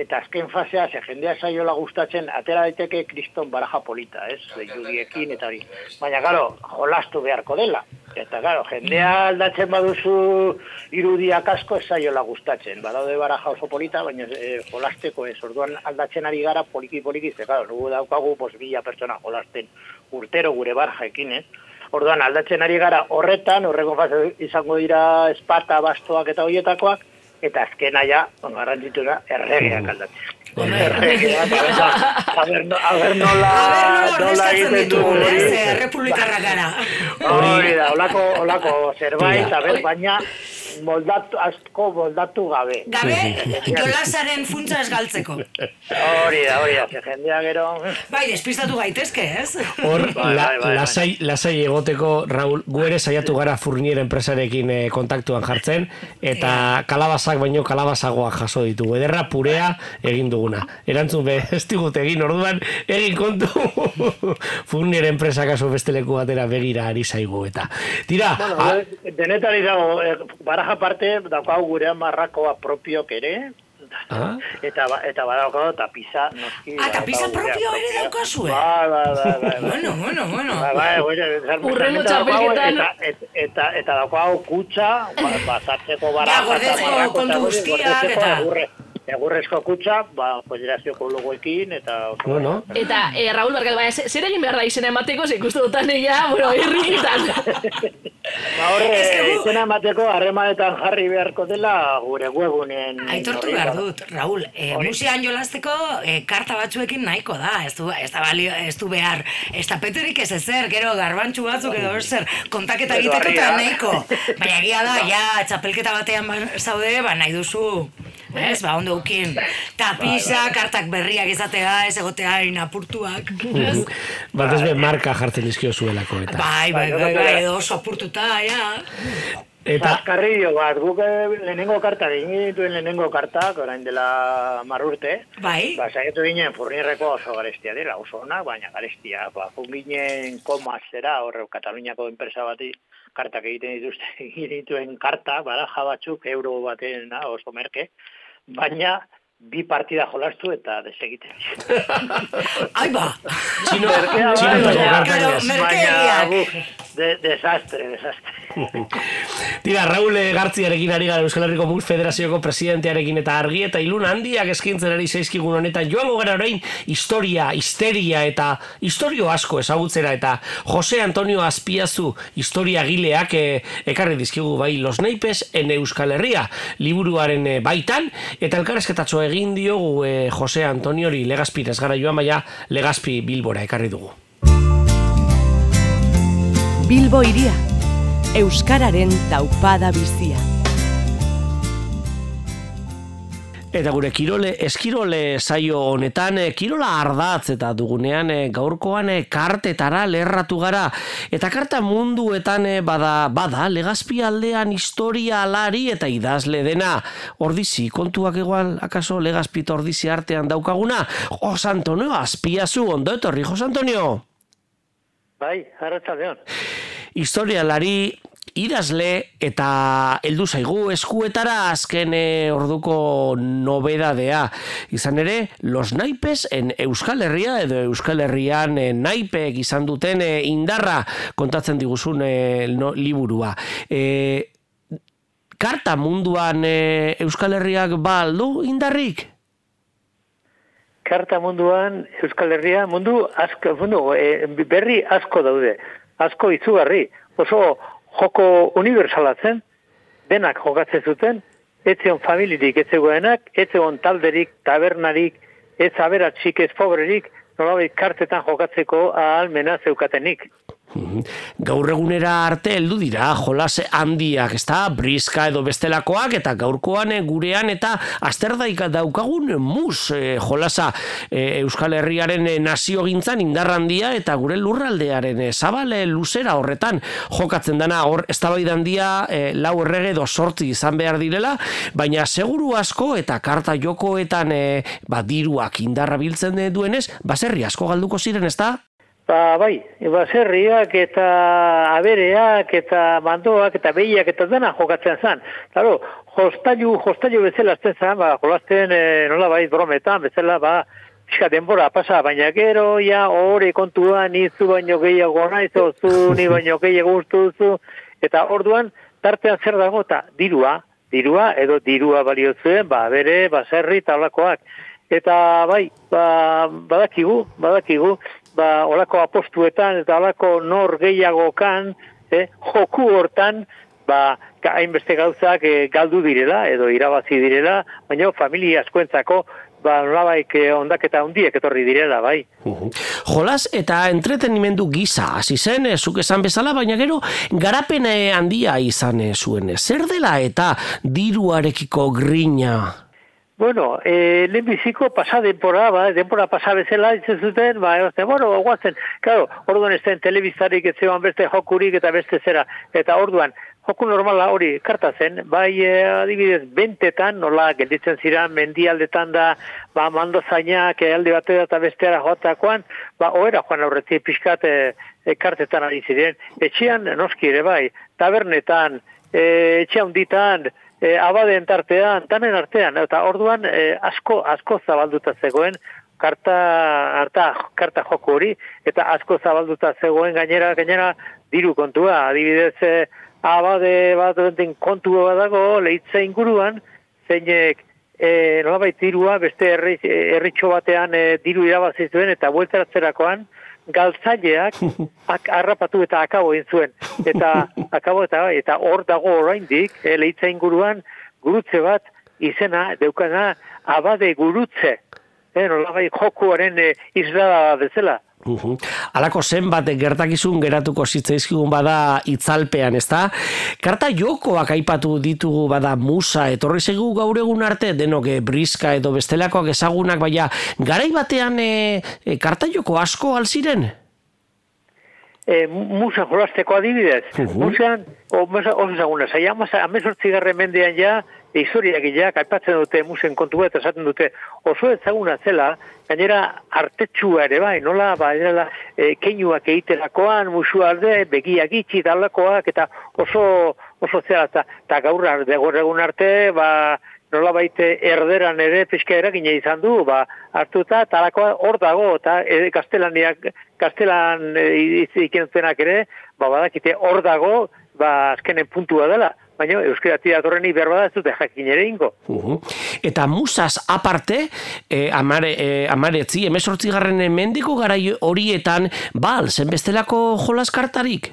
eta azken fasea, ze jendea saiola gustatzen, atera daiteke kriston baraja polita, ez? Judiekin eta hori. Baina, garo, jolastu beharko dela. Eta, garo, jendea aldatzen baduzu irudiak asko ez saiola gustatzen. Badaude baraja oso polita, baina e, jolasteko ez. Orduan aldatzen ari gara poliki-poliki, ze, garo, nugu daukagu, pos, bila pertsona jolasten urtero gure barajaekin, ez? Orduan aldatzen ari gara horretan, horreko fase izango dira espata, bastoak eta hoietakoak, eta azkena ja, bueno, garrantzituna, erregeak aldatzea. A ber, no- a ber nola, nola egiten du hori. Republikarra gara. Hori da, olako, olako zerbait, a baina moldatu, asko moldatu gabe. Gabe, <laughs> jolasaren funtza ez galtzeko. Hori da, hori da, ze jendea gero... Bai, despistatu gaitezke, ez? Hor, Bai, la, bai, bai, bai. lasai, lasai egoteko, Raul, gu ere saiatu gara Furnier enpresarekin eh, kontaktuan jartzen, eta kalabazak baino kalabazagoak jaso ditugu. Ederra purea egin duguna. Erantzun be, ez digut egin orduan, egin kontu <laughs> Furnier enpresa kaso beste leku batera begira ari zaigu eta. Tira, Bueno, a- denetari dago, eh, baraja parte, daukau gure marrakoa propiok ere, ah, eta, ba- eta badaukau tapiza, noski. Ah, tapiza badaukagu gurea propio ere daukazue? Bai, bai, bai, bai. bai. Bueno, bueno, bueno. Bai, bai, gure, salmenta Hurrengo daukagu, txapelketan- Eta, eta, eta, eta kutsa, ba, basatzeko baraja. gordetzeko eta marrako, kontu eta guztiak, eta- egurrezko kutsa, ba, federazioko logoekin, eta... bueno, Eta, eh, Raul Bargal, ze- zer egin behar da izena emateko, ze ikustu dutan egia, bueno, <laughs> irrikitan. Ba, horre, izena emateko harremanetan jarri beharko dela gure webunen... Aitortu behar ba. dut, Raul, e, musian jolasteko e, karta batzuekin nahiko da, ez du, ez da balio, ez du behar, ez tapeterik ez ezer, gero garbantxu batzuk edo zer, kontaketa egiteko eta nahiko. <laughs> Baina egia da, ja, txapelketa batean ba- zaude, ba nahi duzu, ez, ba, ondo ukin, tapisa, kartak berriak izatea, ez egotea inapurtuak, ez? <laughs> batez be marka jartzen dizkio zuelako eta. Bai, bai, bai, bai, edo oso apurtuta, ja. Eta, Azkarrillo bat, guk eh, lehenengo karta egin dituen lehenengo kartak, orain dela marrurte. Bai. Ba, saiatu ginen furnirreko oso garestia dela, oso ona, baina garestia. Ba, jun ginen komazera, horre, Kataluniako enpresa bati kartak egiten dituzte, <laughs> egin dituen karta, baraja batzuk, euro baten na, oso merke, baina bi partida jolastu eta desegiten. Ai ba! Txino, Merkea, txinotako de, desastre, desastre. <laughs> Tira, Raul Gartziarekin ari gara Euskal Herriko Mus Federazioko presidentearekin eta argi eta ilun handiak eskintzen ari zaizkigun honetan joango gara orain historia, histeria eta historio asko ezagutzera eta Jose Antonio Azpiazu historia gileak eh, ekarri dizkigu bai Los Naipes en Euskal Herria liburuaren eh, baitan eta elkarrezketatxo egin diogu eh, Jose Antoniori Legazpir ez gara joan baina Legazpi Bilbora ekarri dugu. Bilbo iria, Euskararen taupada bizia. Eta gure kirole, eskirole saio honetan, eh, kirola ardatz eta dugunean eh, gaurkoan eh, kartetara lerratu gara. Eta karta munduetan bada, bada legazpi aldean historia alari eta idazle dena. Ordizi, kontuak igual, akaso legazpi eta ordizi artean daukaguna? Jos Antonio, azpiazu, ondo etorri, Jos Antonio? Bai, arratzaldeon. historialari idazle eta heldu zaigu eskuetara azken eh, orduko nobedadea. Izan ere, los naipes en Euskal Herria edo Euskal Herrian eh, naipek izan duten eh, indarra kontatzen diguzun eh, no, liburua. E, karta munduan eh, Euskal Herriak ba aldu indarrik? Karta munduan Euskal Herria mundu asko mundu e, berri asko daude. Asko izugarri. Oso joko universala zen, denak jokatzen zuten, etzeon familirik etzegoenak, etzeon talderik, tabernarik, ez aberatxik, ez pobrerik, nolabait kartetan jokatzeko ahalmena zeukatenik. Mhm. Gaur egunera arte heldu dira jolas handiak, ezta? Briska edo bestelakoak eta gaurkoan eh, gurean eta azterdaika daukagun mus eh, jolasa eh, Euskal Herriaren eh, naziogintzan indar handia eta gure lurraldearen eh, zabale luzera horretan jokatzen dana hor eztabaida handia eh, lau errege edo sortzi izan behar direla, baina seguru asko eta karta jokoetan eh, ba, diruak indarra biltzen duenez, baserri asko galduko ziren, ezta? Ba, bai, baserriak eta abereak eta mandoak eta behiak eta dena jokatzen zen. Claro, jostailu, jostailu bezala zen, ba, jolasten e, nola bai brometan, bezala, ba, pixka denbora pasa, baina gero, ja, hori kontuan, nizu baino gehiago naiz, zu, ni baino gehiago ustu duzu, eta orduan, tartean zer dago, eta dirua, dirua, edo dirua balio zuen, ba, bere, baserri, talakoak. Eta bai, ba, badakigu, badakigu, ba, olako apostuetan eta olako nor gehiagokan, eh, joku hortan, ba, hainbeste gauzak eh, galdu direla, edo irabazi direla, baina familia askoentzako, ba, nolabaik eh, ondaketa hundiek etorri direla, bai. Jolas eta entretenimendu gisa hasi zen, eh, zuk esan bezala, baina gero garapen eh, handia izan eh, zuen. Zer dela eta diruarekiko grina? Bueno, eh, lehenbiziko pasa denpora, ba, denpora pasa bezala, ditzen zuten, ba, egoten, bueno, guazen, claro, orduan ez den telebizarik ez zegoen beste jokurik eta beste zera, eta orduan, joku normala hori karta zen, bai eh, adibidez, bentetan, nola gelditzen ziren, mendialdetan da, ba, mando zainak, eh, alde batera eta besteara joatakoan, ba, oera joan aurretik pixkat eh, eh, kartetan ari ziren, etxean noski ere bai, tabernetan, eh, etxe handitan, e, abadeen tartean, tanen artean, eta orduan e, asko, asko zabalduta zegoen, karta, harta, karta joko hori, eta asko zabalduta zegoen gainera, gainera, diru kontua, adibidez, e, abade bat den kontu bat dago, lehitza inguruan, zeinek, e, nolabait dirua, beste herri, herritxo batean e, diru irabazi zuen, eta bueltaratzerakoan, galtzaileak <laughs> ak, harrapatu eta akabo egin zuen. Eta <laughs> akabo eta eta hor dago oraindik e, lehitza inguruan gurutze bat izena deukana abade gurutze. E, nolabai jokuaren e, islada bezala. Uhum. Alako zenbat gertakizun geratuko zitzaizkigun bada itzalpean, ezta? Karta jokoak aipatu ditugu bada musa, etorri zegu gaur egun arte, denok eh, briska edo bestelakoak ezagunak, baina garai batean e, e, karta joko asko alziren? E, musa jolasteko adibidez. Musean, o, musa, oso ezaguna, zaila, amezortzi garre mendean ja, historiak ja, aipatzen dute musen kontu eta esaten dute oso ezaguna zela, gainera artetsua ere bai, nola, ba, e, keinuak egiterakoan, musu alde, begiak itxi dalakoak, eta oso, oso zela, eta, gaur, gaur egun arte, ba, nola baite erderan ere pixka eragina izan du, ba, hartuta, talakoa hor dago, eta e, gaztelaniak, gaztelan e, ere, ba, badakite hor dago, ba, azkenen puntua dela, baina euskeratik datorreni behar bada ez dute jakin ere ingo. Uhum. Eta musas aparte, eh, amare, eh, amaretzi, emesortzi mendiko garai horietan, bal, zenbestelako jolas kartarik?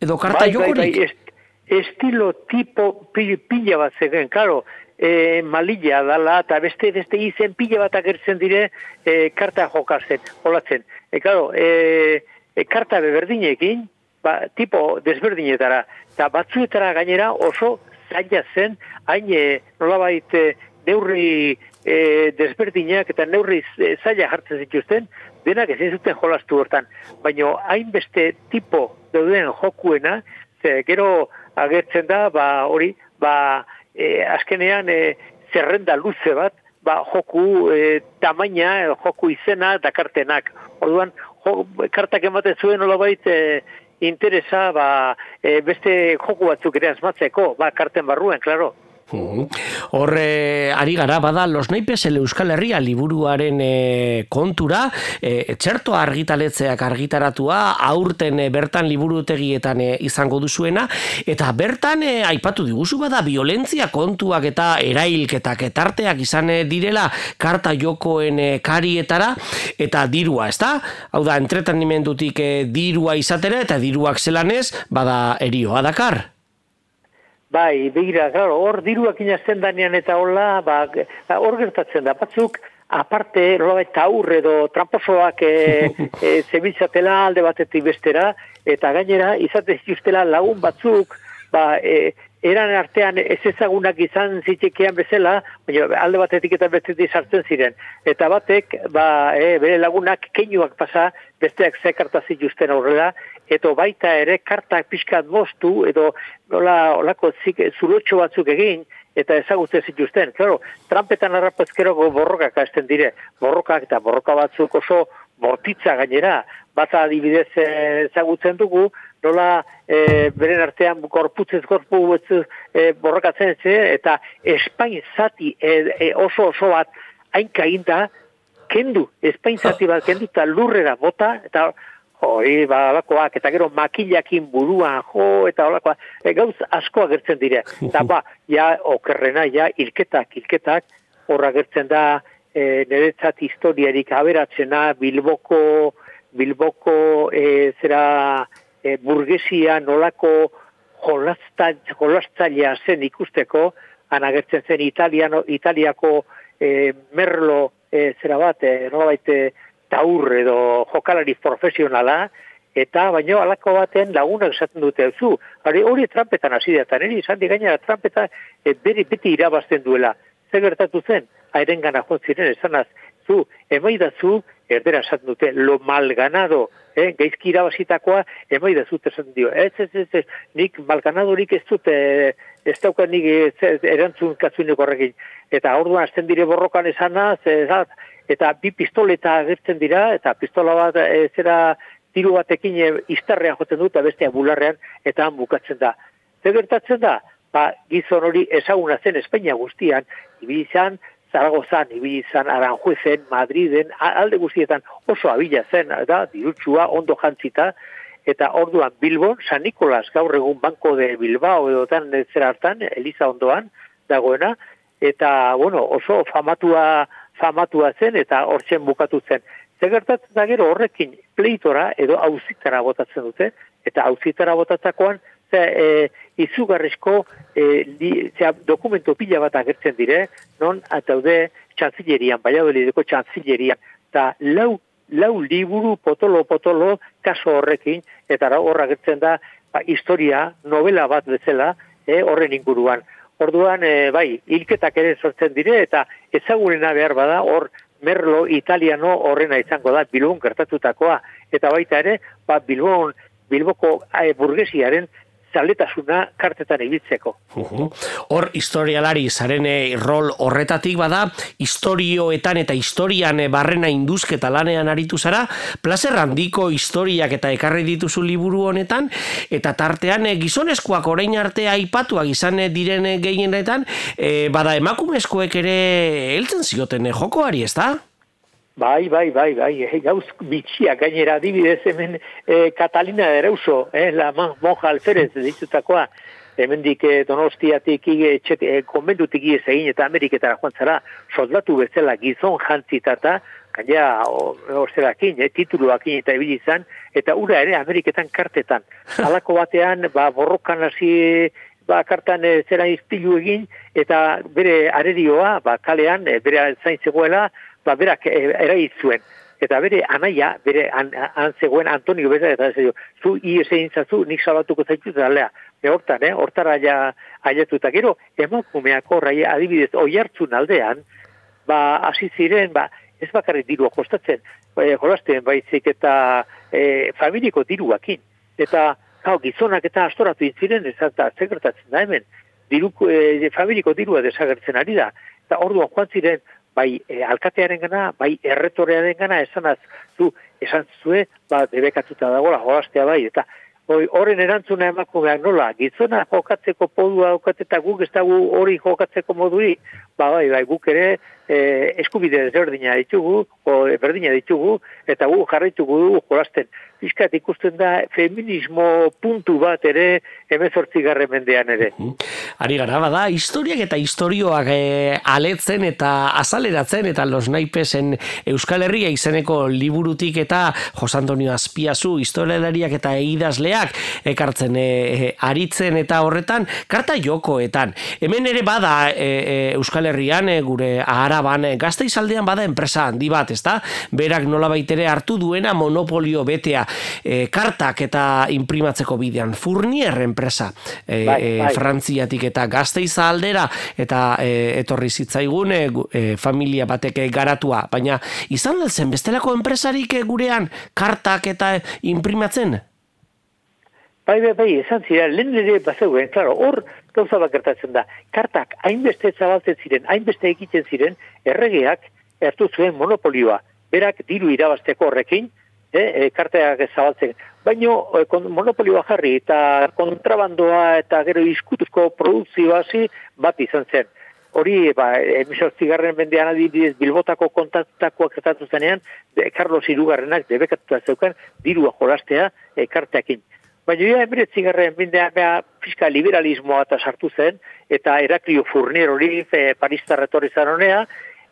Edo karta bai, bai, jokorik? bai, est, estilo tipo pi- pila bat zegen, karo, e, malilla dala, eta beste beste izen pila bat agertzen dire e, karta jokatzen, jolatzen. E, karo, e, e, karta beberdinekin, ba, tipo desberdinetara, eta batzuetara gainera oso zaila zen, hain e, nolabait e, neurri e, desberdinak eta neurri zaila jartzen zituzten, denak ezin zuten jolastu hortan. Baina hainbeste tipo dauden jokuena, ze gero agertzen da, ba, hori, ba, e, azkenean e, zerrenda luze bat, ba, joku e, tamaina, joku izena dakartenak. Orduan, jo, kartak ematen zuen nolabait e, interesa ba, e, beste joku batzuk ere asmatzeko, ba, karten barruen, klaro. Mhm. Horre, ari gara, bada, Los Naipes el Euskal Herria liburuaren e, kontura, e, txerto argitaletzeak argitaratua, aurten e, bertan liburutegietan e, izango duzuena, eta bertan e, aipatu diguzu bada, violentzia kontuak eta erailketak etarteak izan direla karta jokoen e, karietara, eta dirua, ezta? Hau da, entretenimendutik dirua izatera, eta diruak zelanez, bada, erioa dakar. Bai, begira, claro, hor diruak inazten danean eta hola, ba, ba, hor gertatzen da, batzuk, aparte, nolabait taur edo tramposoak e, <laughs> e, zebiltzatela alde batetik bestera, eta gainera, izate zituztela lagun batzuk, ba, e, eran artean ez ezagunak izan zitzekean bezala, baina alde batetik eta bestetik sartzen ziren. Eta batek, ba, e, bere lagunak keinuak pasa, besteak zekarta zituzten aurrela, eta baita ere kartak pixkat moztu, edo nola, olako zik, zulotxo batzuk egin, eta ezagutzen zituzten. Claro, trampetan harrapazkeroko borrokak hasten dire, borrokak eta borroka batzuk oso bortitza gainera, bata adibidez eh, ezagutzen dugu, nola e, beren artean gorputzez gorpu batzu e, borrokatzen ziren, eta Espain zati e, e, oso oso bat hainka eginda, kendu, Espain zati bat kendu eta lurrera bota, eta hori ba, alakoak, eta gero makilakin buruan jo, eta olakoak, e, gauz asko agertzen dire. Eta ba, ja, okerrena, ja, ilketak, ilketak, horra agertzen da, e, niretzat historiarik aberatzena, Bilboko, Bilboko, e, zera, e, burgesia nolako jolaztzailea zen ikusteko, anagertzen zen italiano, italiako e, merlo e, zera bat, e, nolabait e, taur edo jokalari profesionala, eta baino alako baten lagunak esaten dute zu. Hori, hori trampetan hasi da, eta niri izan di gainera trampeta e, beri beti irabazten duela. Zer gertatu zen, airen gana joan ziren esanaz, zu, emaidazu, erdera esaten dute, lo malganado, eh, gaizki irabazitakoa, emaidazu esaten dio. Ez, ez, ez, ez, nik malganadorik ez dut, eh, ez dauka nik ez, ez, erantzun katzuinek horrekin. Eta orduan azten dire borrokan esanaz, ez, eta bi pistoleta agertzen dira, eta pistola bat e, zera tiru batekin iztarrean jotzen dut, eta bestea bularrean, eta han bukatzen da. Zer gertatzen da? Ba, gizon hori ezaguna zen Espainia guztian, ibili izan, Zaragozan, ibili izan, Aranjuezen, Madriden, alde guztietan oso abila zen, da, dirutsua, ondo jantzita, eta orduan Bilbon, San Nikolas, gaur egun banko de Bilbao edotan zer hartan, Eliza ondoan, dagoena, eta, bueno, oso famatua, famatua zen, eta hortzen bukatu zen. Zer gertatzen da gero horrekin pleitora edo auzitara botatzen dute, eta auzitara botatzakoan, ze, e, izugarrizko e, li, zera, dokumento pila bat agertzen dire, non ataude txantzilerian, baiadolideko txantzilerian, eta lau, lau liburu potolo-potolo kaso horrekin, eta horra agertzen da ba, historia, novela bat bezala, e, horren inguruan. Orduan, e, bai, hilketak ere sortzen dire, eta ezagurena behar bada, hor Merlo italiano horrena izango da, Bilbon gertatutakoa, eta baita ere, ba, Bilbon, Bilboko e, burgesiaren zaletasuna kartetan ibiltzeko. Hor historialari zaren eh, rol horretatik bada, historioetan eta historian barrena induzketa lanean aritu zara, plazer handiko historiak eta ekarri dituzu liburu honetan, eta tartean eh, gizonezkoak orain arte aipatuak izan eh, diren eh, gehienetan, eh, bada emakumezkoek ere heltzen zioten jokoari, ez da? Bai, bai, bai, bai, eh, gauz bitxia gainera adibidez hemen Catalina de Reuso, eh, la monja alferez ditutakoa, hemendik eh, donostiatik ige, etxet, eh, konbentutik iez egin eta Ameriketara joan zara, soldatu bezala gizon jantzitata, gaina osterakin, eh, tituluakin eta ibili izan, eta ura ere Ameriketan kartetan. <laughs> Halako batean, ba, borrokan hasi ba, kartan e, zera izpilu egin, eta bere arerioa, ba, kalean, e, bere zain zegoela, ba, berak e, eragit zuen. Eta bere anaia, bere an, an zegoen Antonio Beza, eta ez zu ies egin zazu, nik salatuko zaitut alea. E, hortan, eh, hortara ja aiatu eta gero, emakumeak horra, eh, adibidez, oi aldean, ba, hasi ziren, ba, ez bakarrik dirua kostatzen, e, jolasten baizik eta e, familiko diruakin. Eta, hau, gizonak eta astoratu intziren, ez eta zer gertatzen da hemen, diruko, e, familiko dirua desagertzen ari da. Eta orduan joan ziren, bai e, alkatearen gana, bai erretorearen gana, esanaz, zu, esan zue, ba, debekatuta dagoela, jolastea bai, eta Hoi, horren erantzuna emakumeak nola, gizona jokatzeko podua daukat guk ez dago hori jokatzeko moduri, ba bai, bai, guk ere e, eskubide desberdina ditugu, o, berdina ditugu, eta guk jarraitugu dugu jolasten. Fiskat ikusten da feminismo puntu bat ere emezortzi garren mendean ere. Ari gara, bada, historiak eta historioak e, aletzen eta azaleratzen eta los naipesen Euskal Herria izeneko liburutik eta Jos Antonio Azpiazu historialariak eta idazleak ekartzen e, aritzen eta horretan karta jokoetan. Hemen ere bada e, e, Euskal Herrian e, gure aharaban e, gazteizaldean bada enpresa handi bat, ezta? Berak nola baitere hartu duena monopolio betea e, kartak eta imprimatzeko bidean. Furnier enpresa e, Bai, bai. Frantziatik eta gazteiza aldera eta e, etorri zitzaigun e, familia batek garatua. Baina izan da zen bestelako enpresarik gurean kartak eta imprimatzen? Bai, bai, bai, esan ziren, lehen ere bazeuen, klaro, hor gauza bat gertatzen da. Kartak hainbeste zabaltzen ziren, hainbeste egiten ziren, erregeak hartu zuen monopolioa. Berak diru irabazteko horrekin, eh, e, karteak zabaltzen. Baino e, monopolioa jarri eta kontrabandoa eta gero izkutuzko produkzioa hasi bat izan zen. Hori, ba, emisortzigarren mendean adibidez Bilbotako kontaktutakoak gertatu zenean, de, Carlos Irugarrenak debekatuta zeukan dirua jolastea e, karteakin. Baina ja, emiretzigarren mendean bea fiska liberalismoa eta sartu zen, eta Heraklio Furnier hori e, Paristar etorri zan honea,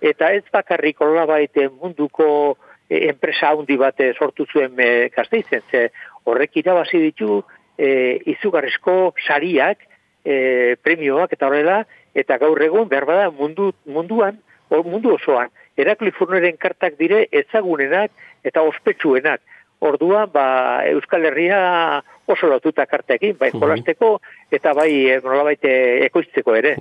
eta ez bakarrik olabait munduko e, enpresa handi bat e, sortu zuen e, gazteizen, ze horrek irabazi ditu e, izugarrizko sariak, e, premioak eta horrela, eta gaur egun behar bada mundu, munduan, o, mundu osoan, Herakli Furneren kartak dire ezagunenak eta ospetsuenak. Orduan, ba, Euskal Herria oso lotuta kartekin, bai jolasteko eta bai eh, nolabait eh, ekoizteko ere.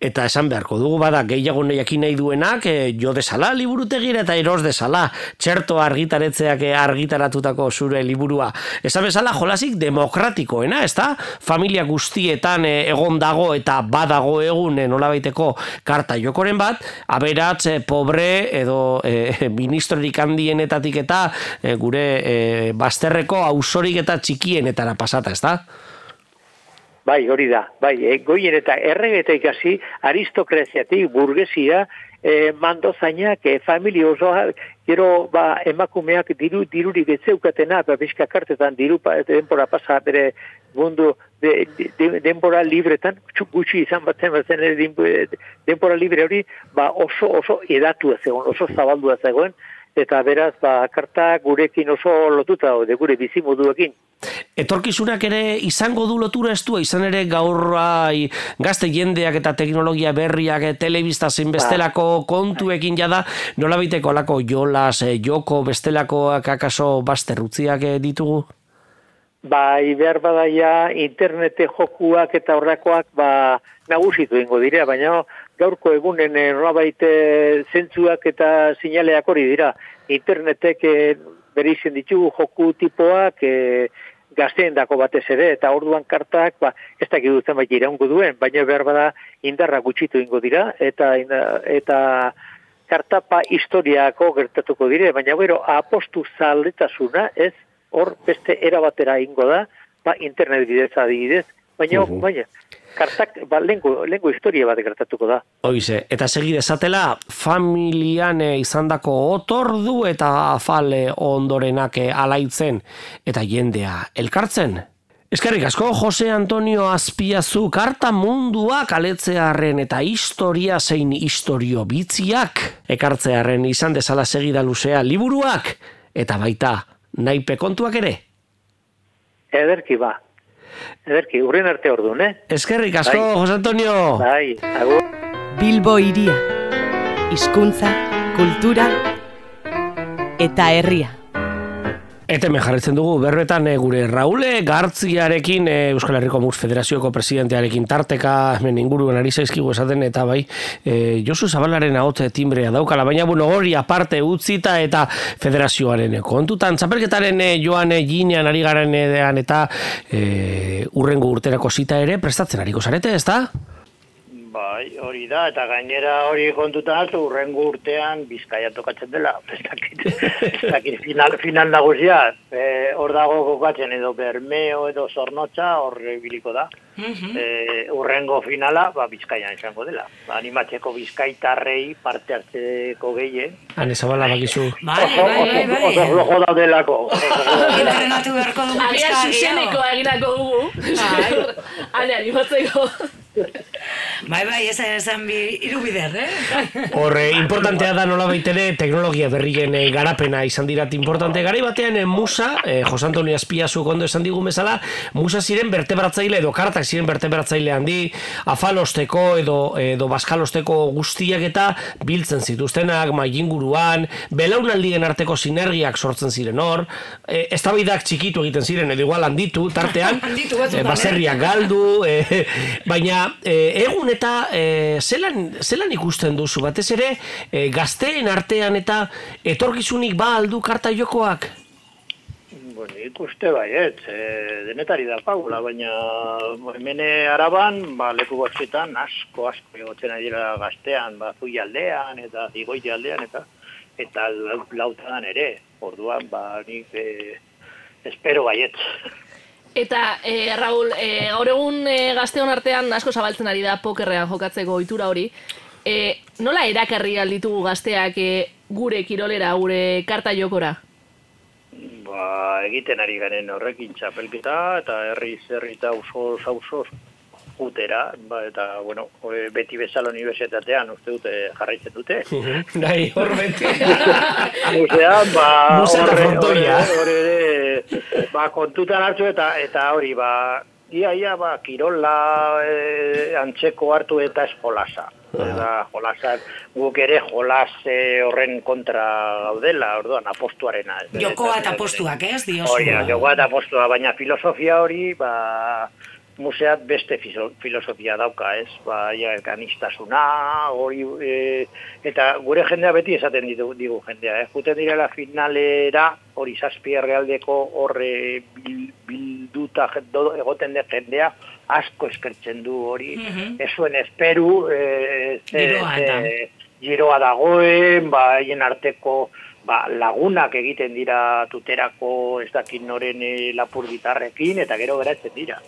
Eta esan beharko dugu bada gehiago jakin nahi duenak e, jo desala liburutegira eta eros desala txerto argitaretzeak argitaratutako zure liburua. Esan bezala jolasik demokratikoena, ez da? Familia guztietan eh, egon dago eta badago egun eh, nolabaiteko karta jokoren bat, aberatz eh, pobre edo eh, <laughs> ministrorik handienetatik eta eh, gure eh, bazterreko ausorik eta txikienetara pasata, ez da? Bai, hori da. Bai, e, goien eta erregeta ikasi aristokraziatik burgesia e, mando zainak, e, familia osoa, gero ba, emakumeak diru, dirurik ez zeukatena, ba, bizka kartetan diru pa, denbora pasa bere mundu de, de, denbora libretan, txuk gutxi izan batzen ere denbora- libre hori, ba, oso oso edatu zegoen, oso zabaldua zegoen, eta beraz, ba, karta gurekin oso lotuta daude, gure bizimoduekin. Etorkizunak ere izango du lotura estua, izan ere gaur bai, gazte jendeak eta teknologia berriak, eh, telebista zein bestelako kontuekin jada, nola biteko alako jolas, eh, joko, bestelakoak akaso basterrutziak eh, ditugu? Bai, behar badaia internete jokuak eta horrakoak ba, nagusitu ingo dira, baina gaurko egunen nolabait zentzuak eta sinaleak hori dira. Internetek eh, bere izen ditugu joku tipoak eh, gazteen dako batez ere, eta orduan kartak, ba, ez dakit dutzen bai iraungo duen, baina behar bada indarra gutxitu ingo dira, eta, eta kartapa historiako gertatuko dire, baina gero apostu zaletasuna, ez, hor beste era batera ingo da, ba, internet bidez adibidez, baina, Uhu. baina, kartak, ba, lengo, lengo historia bat gertatuko da. Hoize, eta segi dezatela, familian eh, izandako otordu eta afale ondorenak eh, alaitzen eta jendea elkartzen. Eskerrik asko, Jose Antonio Azpiazu karta mundua kaletzearen eta historia zein historio bitziak ekartzearen izan dezala segida luzea liburuak eta baita naipe kontuak ere. Ederki ba. Ederki, urren arte orduan, eh? Eskerrik asko, Bai. Jose Antonio. Bai, agur. Bilbo iria. Hizkuntza, kultura eta herria. Eta hemen jarretzen dugu berbetan eh, gure Raule Gartziarekin eh, Euskal Herriko Muz Federazioko presidentearekin tarteka hemen inguruen ari zaizkigu esaten eta bai eh, Josu Zabalaren ahotze timbrea daukala baina bueno hori aparte utzita eta federazioaren eh, kontutan txapelketaren eh, joan eh, ginean ari garen edean eta eh, urrengo urterako zita ere prestatzen ariko zarete ez da? Bai, hori da, eta gainera hori kontutan hartu, urrengo urtean bizkaia tokatzen dela. <laughs> Ez dakit final, final nagusia, e, hor dago kokatzen edo Bermeo edo Zornotza, hor biliko da. E, urrengo finala, ba, bizkaian izango dela. Ba, animatzeko bizkaitarrei parte hartzeko gehien. Hane Zabala bakizu. Bai, bai, bai, bai. Oso flojo daudelako. <laughs> Entrenatu beharko dugu Agian pizka zuzeneko eginako dugu. <laughs> Hane, animatzeko. Bai, bai, esan esan bi irubider, eh? Horre, importantea da nola baitere teknologia berrien eh, garapena izan dirat importante. Garai batean eh, Musa, eh, Jose Antonio Azpiazu ondo esan digun bezala, Musa ziren vertebratzaile edo kartak ziren vertebratzaile handi, afalosteko edo edo baskalosteko guztiak eta biltzen zituztenak, mailinguruan, belaunaldien arteko sinergiak sortzen ziren hor, eh, eztabaidak txikitu egiten ziren edo igual handitu tartean, <laughs> Handitu batzutan, eh, baserriak galdu, eh, baina eh, egun eta eh, zelan, zelan ikusten duzu, batez ere eh, gazteen artean eta etorkizunik ba aldu karta jokoak? Bueno, ikuste baiet, e, denetari da paula, baina hemen araban, ba, leku batxetan asko, asko egotzen ari dira gaztean, ba, zui aldean, eta igoiti aldean, eta eta lau- lautadan ere, orduan, ba, nik e, espero baiet. Eta, e, Raul, e, gaur egun e, gazteon artean asko zabaltzen ari da pokerrean jokatzeko ohitura hori. E, nola erakarri alditugu gazteak e, gure kirolera, gure karta jokora? Ba, egiten ari garen horrekin txapelketa, eta herri zerri eta uso sauso utera, ba, eta, bueno, beti bezala unibertsitatean uste dute jarraitzen dute. <laughs> Nahi, hor beti. <laughs> Musean, ba, horre- ba, kontutan hartu eta eta hori, ba, ia, ia, ba, kirola e, antzeko hartu eta ez jolasa. Eta jolasak, guk ere jolas horren kontra gaudela, orduan, apostuarena. ez? Jokoa eta postuak, ez, diozu. Hori, jokoa eta postua, baina filosofia hori, ba, museat beste filosofia dauka, ez? Ba, ja, elkanistasuna, hori, e, eta gure jendea beti esaten ditu, digu jendea, eh? Juten direla finalera, hori zazpi herrialdeko horre bil, bilduta do- egoten den jendea, asko eskertzen du hori, Mhm. ez zuen esperu, e, ze, ze- giroa dagoen, ba, haien arteko ba, lagunak egiten dira tuterako ez dakit noren e, lapur gitarrekin, eta gero geratzen dira.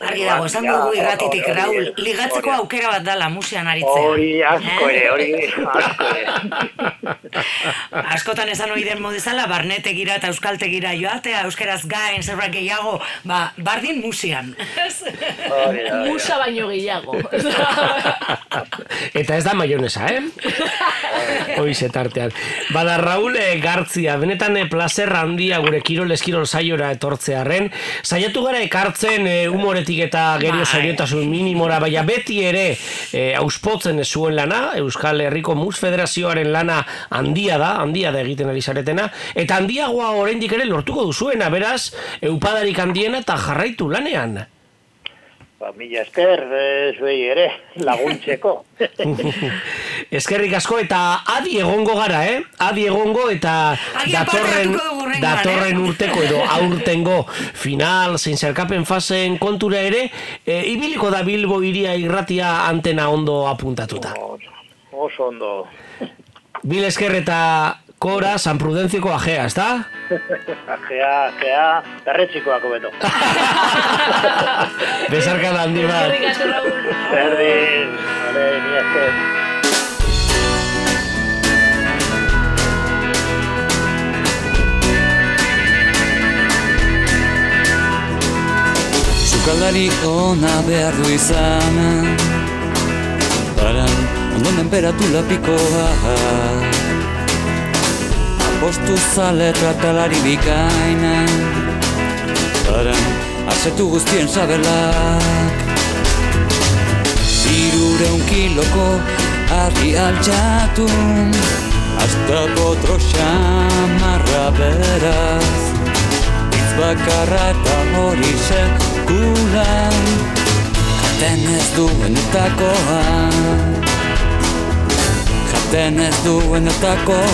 Argi dago, esan dugu irratitik, Hori- Raul, hori- ligatzeko hori- aukera bat dala musean aritzea. Hori asko Eh? ere, hori asko ere. <laughs> Askotan esan ohi den modezala, barnetegira eta euskaltegira joatea, euskaraz gain, zerbait gehiago, ba, bardin musean. Musa baino gehiago. <laughs> Eta ez da maionesa, eh? Hoize tartean. Bada Raul eh, Gartzia, benetan eh, placer handia gure kirol eskirol saiora etortzearren. Saiatu gara ekartzen eh, humoretik eta gerio Bai. seriotasun minimora, baina beti ere eh, auspotzen zuen lana, Euskal Herriko Mus Federazioaren lana handia da, handia da egiten ari zaretena, eta handiagoa oraindik ere lortuko duzuena, beraz, eupadarik handiena eta jarraitu lanean. Ba, mila esker, zuei ere, <laughs> laguntzeko. <laughs> Eskerrik asko eta adi egongo gara, eh? Adi egongo eta datorren, hurrengoan, datorren eh? urteko edo <laughs> aurtengo final zein zerkapen faseen kontura ere, e, ibiliko da Bilbo iria irratia antena ondo apuntatuta. Oso ondo. Bil esker eta kora San Prudenzioko ajea, ezta? Gea, gea, berretzikoako beto. <laughs> Besarka da handi bat. Eskerrik asko, Raul. Berdin, vale, mila esker. Sukaldari ona behar du izan Paran, ondo menperatu lapikoa Apostu zale tratalari bikaina Paran, asetu guztien sabelak. Irureun kiloko argi altxatu. Hasta potro xamarra beraz. Hitz bakarra eta hori sekula Jaten ez duenetakoa Jaten ez duenetakoa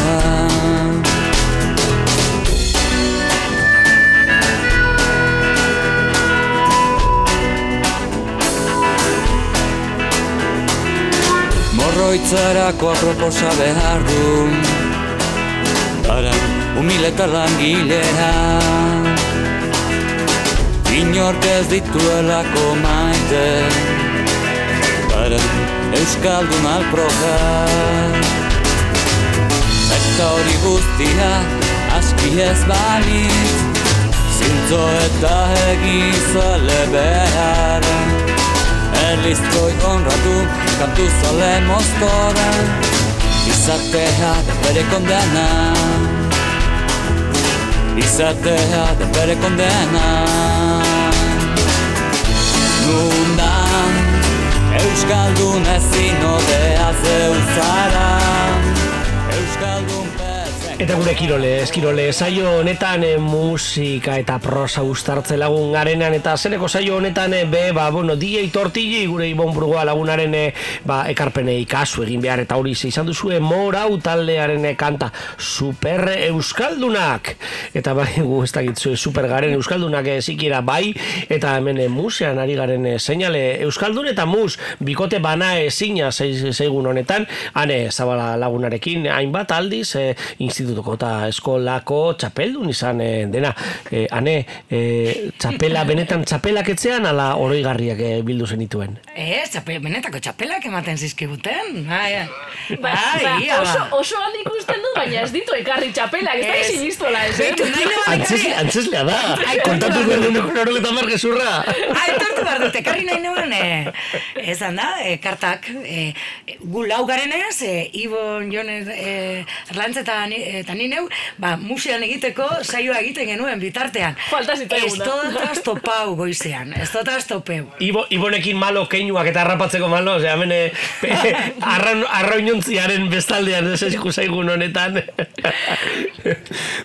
Morroitzarako aproposa behar du Para humile eta langilea Inork ez dituelako maite Para Euskaldun alproja Eta hori guztia aski ez balitz Zintzo eta egizale behar. Eliztroi honratu kantu zale mozkora Izatea da bere kondena. Izatea da bere kondena. Nundan Euskaldun ezin odea zeu zara Eta gure kirole, eskirole, saio honetan e, musika eta prosa ustartze lagun garenan eta zereko saio honetan e, be, ba, bueno, DJ Tortilli gure Ibon Burgoa lagunaren e, ba, ekarpenei kasu egin behar eta hori izan duzue morau taldearen kanta super euskaldunak. Eta bai, gu ez dakitzu super garen euskaldunak e, zikira bai eta hemen musean ari garen e, seinale. Euskaldun eta mus bikote bana ezina zeigun honetan hane zabala lagunarekin hainbat aldiz e, institutuko eta eskolako txapeldun izan e, dena e, hane e, txapela <laughs> benetan txapelak etzean ala oroigarriak e, bildu zenituen? Ez, txape, benetako txapelak ematen zizkiguten. Bai, Ba, bai, ba, oso, oso handi ikusten dut, baina ez ditu ekarri txapelak, ez da Ez. izin iztola, ez, eh? Beitu, antzeslea da kontatu duen duneko noro eta mar gezurra Ah, etortu behar dut, ekarri nahi nuen, e, ezan da, e, kartak, e, gu lau garenez, e, Ibon, Jon, e, Erlantz eta ni- eta ni neu, ba, musean egiteko saioa egiten genuen bitartean. Falta zitzaiguna. Ez dotaz topau goizean, ez dotaz topeu. Ibo, ibonekin malo keinuak eta harrapatzeko malo, ose, hemen eh, <laughs> arran, arroinontziaren bestaldean ez zaigun honetan.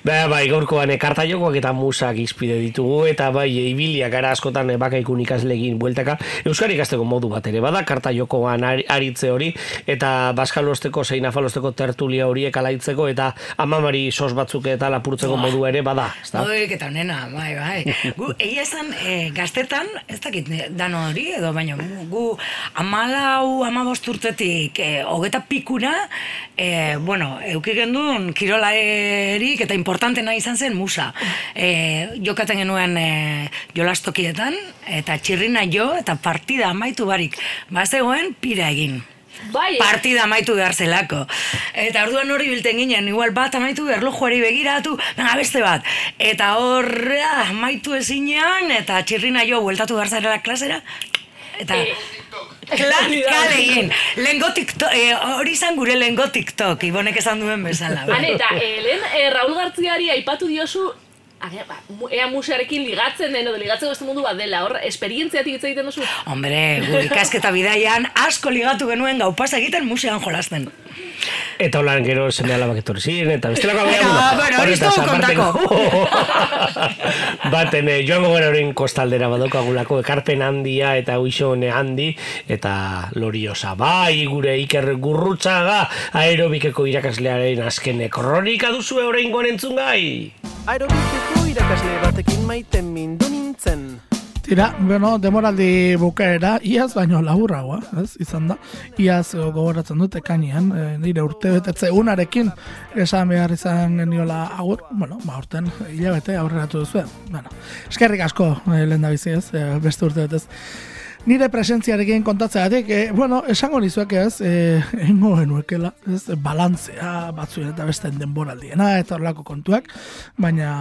ba, bai, gaurkoan ekarta jokoak eta musak izpide ditugu, eta bai, ibiliak gara askotan eh, bakaikun ikaslegin bueltaka. Euskari ikasteko modu bat ere, bada karta jokoan ari- aritze hori, eta baskalosteko, zein afalosteko tertulia horiek alaitzeko, eta amamari sos batzuk eta lapurtzeko modu ere, bada, ezta? Oi, eta nena, bai, bai. Gu, egia esan, e, gaztetan, ez dakit dano hori, edo baina, gu amalau, amabost urtetik, e, hogeta pikura, e, bueno, euki gendun kirolaerik eta importantena izan zen musa. E, jokaten genuen e, jolastokietan, eta txirrina jo, eta partida amaitu barik. Bazegoen, pira egin. Bai, partida amaitu behar zelako. Eta orduan hori bilten ginen, igual bat amaitu erlojuari begiratu, venga beste bat. Eta horra amaitu ezinean, eta txirrina jo bueltatu behar zarela klasera, eta... Klan, kale egin. Lengo TikTok, eh, hori izan gure lengo TikTok, ibonek esan duen bezala. Hane, eta eh, lehen eh, Raul Gartziari aipatu diozu Ager, ba, ea musearekin ligatzen den edo ligatzeko beste mundu bat dela, hor, esperientziatik hitz egiten duzu? Hombre, gu ikasketa bidaian asko ligatu genuen gau pasa egiten musean jolasten. Eta holan gero seme alabak etorri ziren, eta bestelako Bueno, bueno, hori ez dugu kontako. <laughs> Baten, eh, joango gara horien kostaldera badokagulako, ekarpen handia eta uixone handi, eta loriosa. Bai, gure iker gurrutxaga, aerobikeko irakaslearen azken kronika duzue orain entzun gai. Aerobikeko irakasle batekin maite mindu nintzen. Tira, bueno, demoraldi bukaera, iaz baino laburragoa, ez, izan da. Iaz eh, gogoratzen dut ekainean, e, nire urte betetze unarekin esan behar izan geniola agur, bueno, ba, urten hilabete aurreratu duzu. Bueno, eskerrik asko e, lehen da bizi ez, e, beste urte betez. Nire presentziarekin kontatzeatik, e, bueno, esango nizuek ez, e, engo genuekela, ez, balantzea batzuen eta besteen denboraldiena, eta horlako kontuak, baina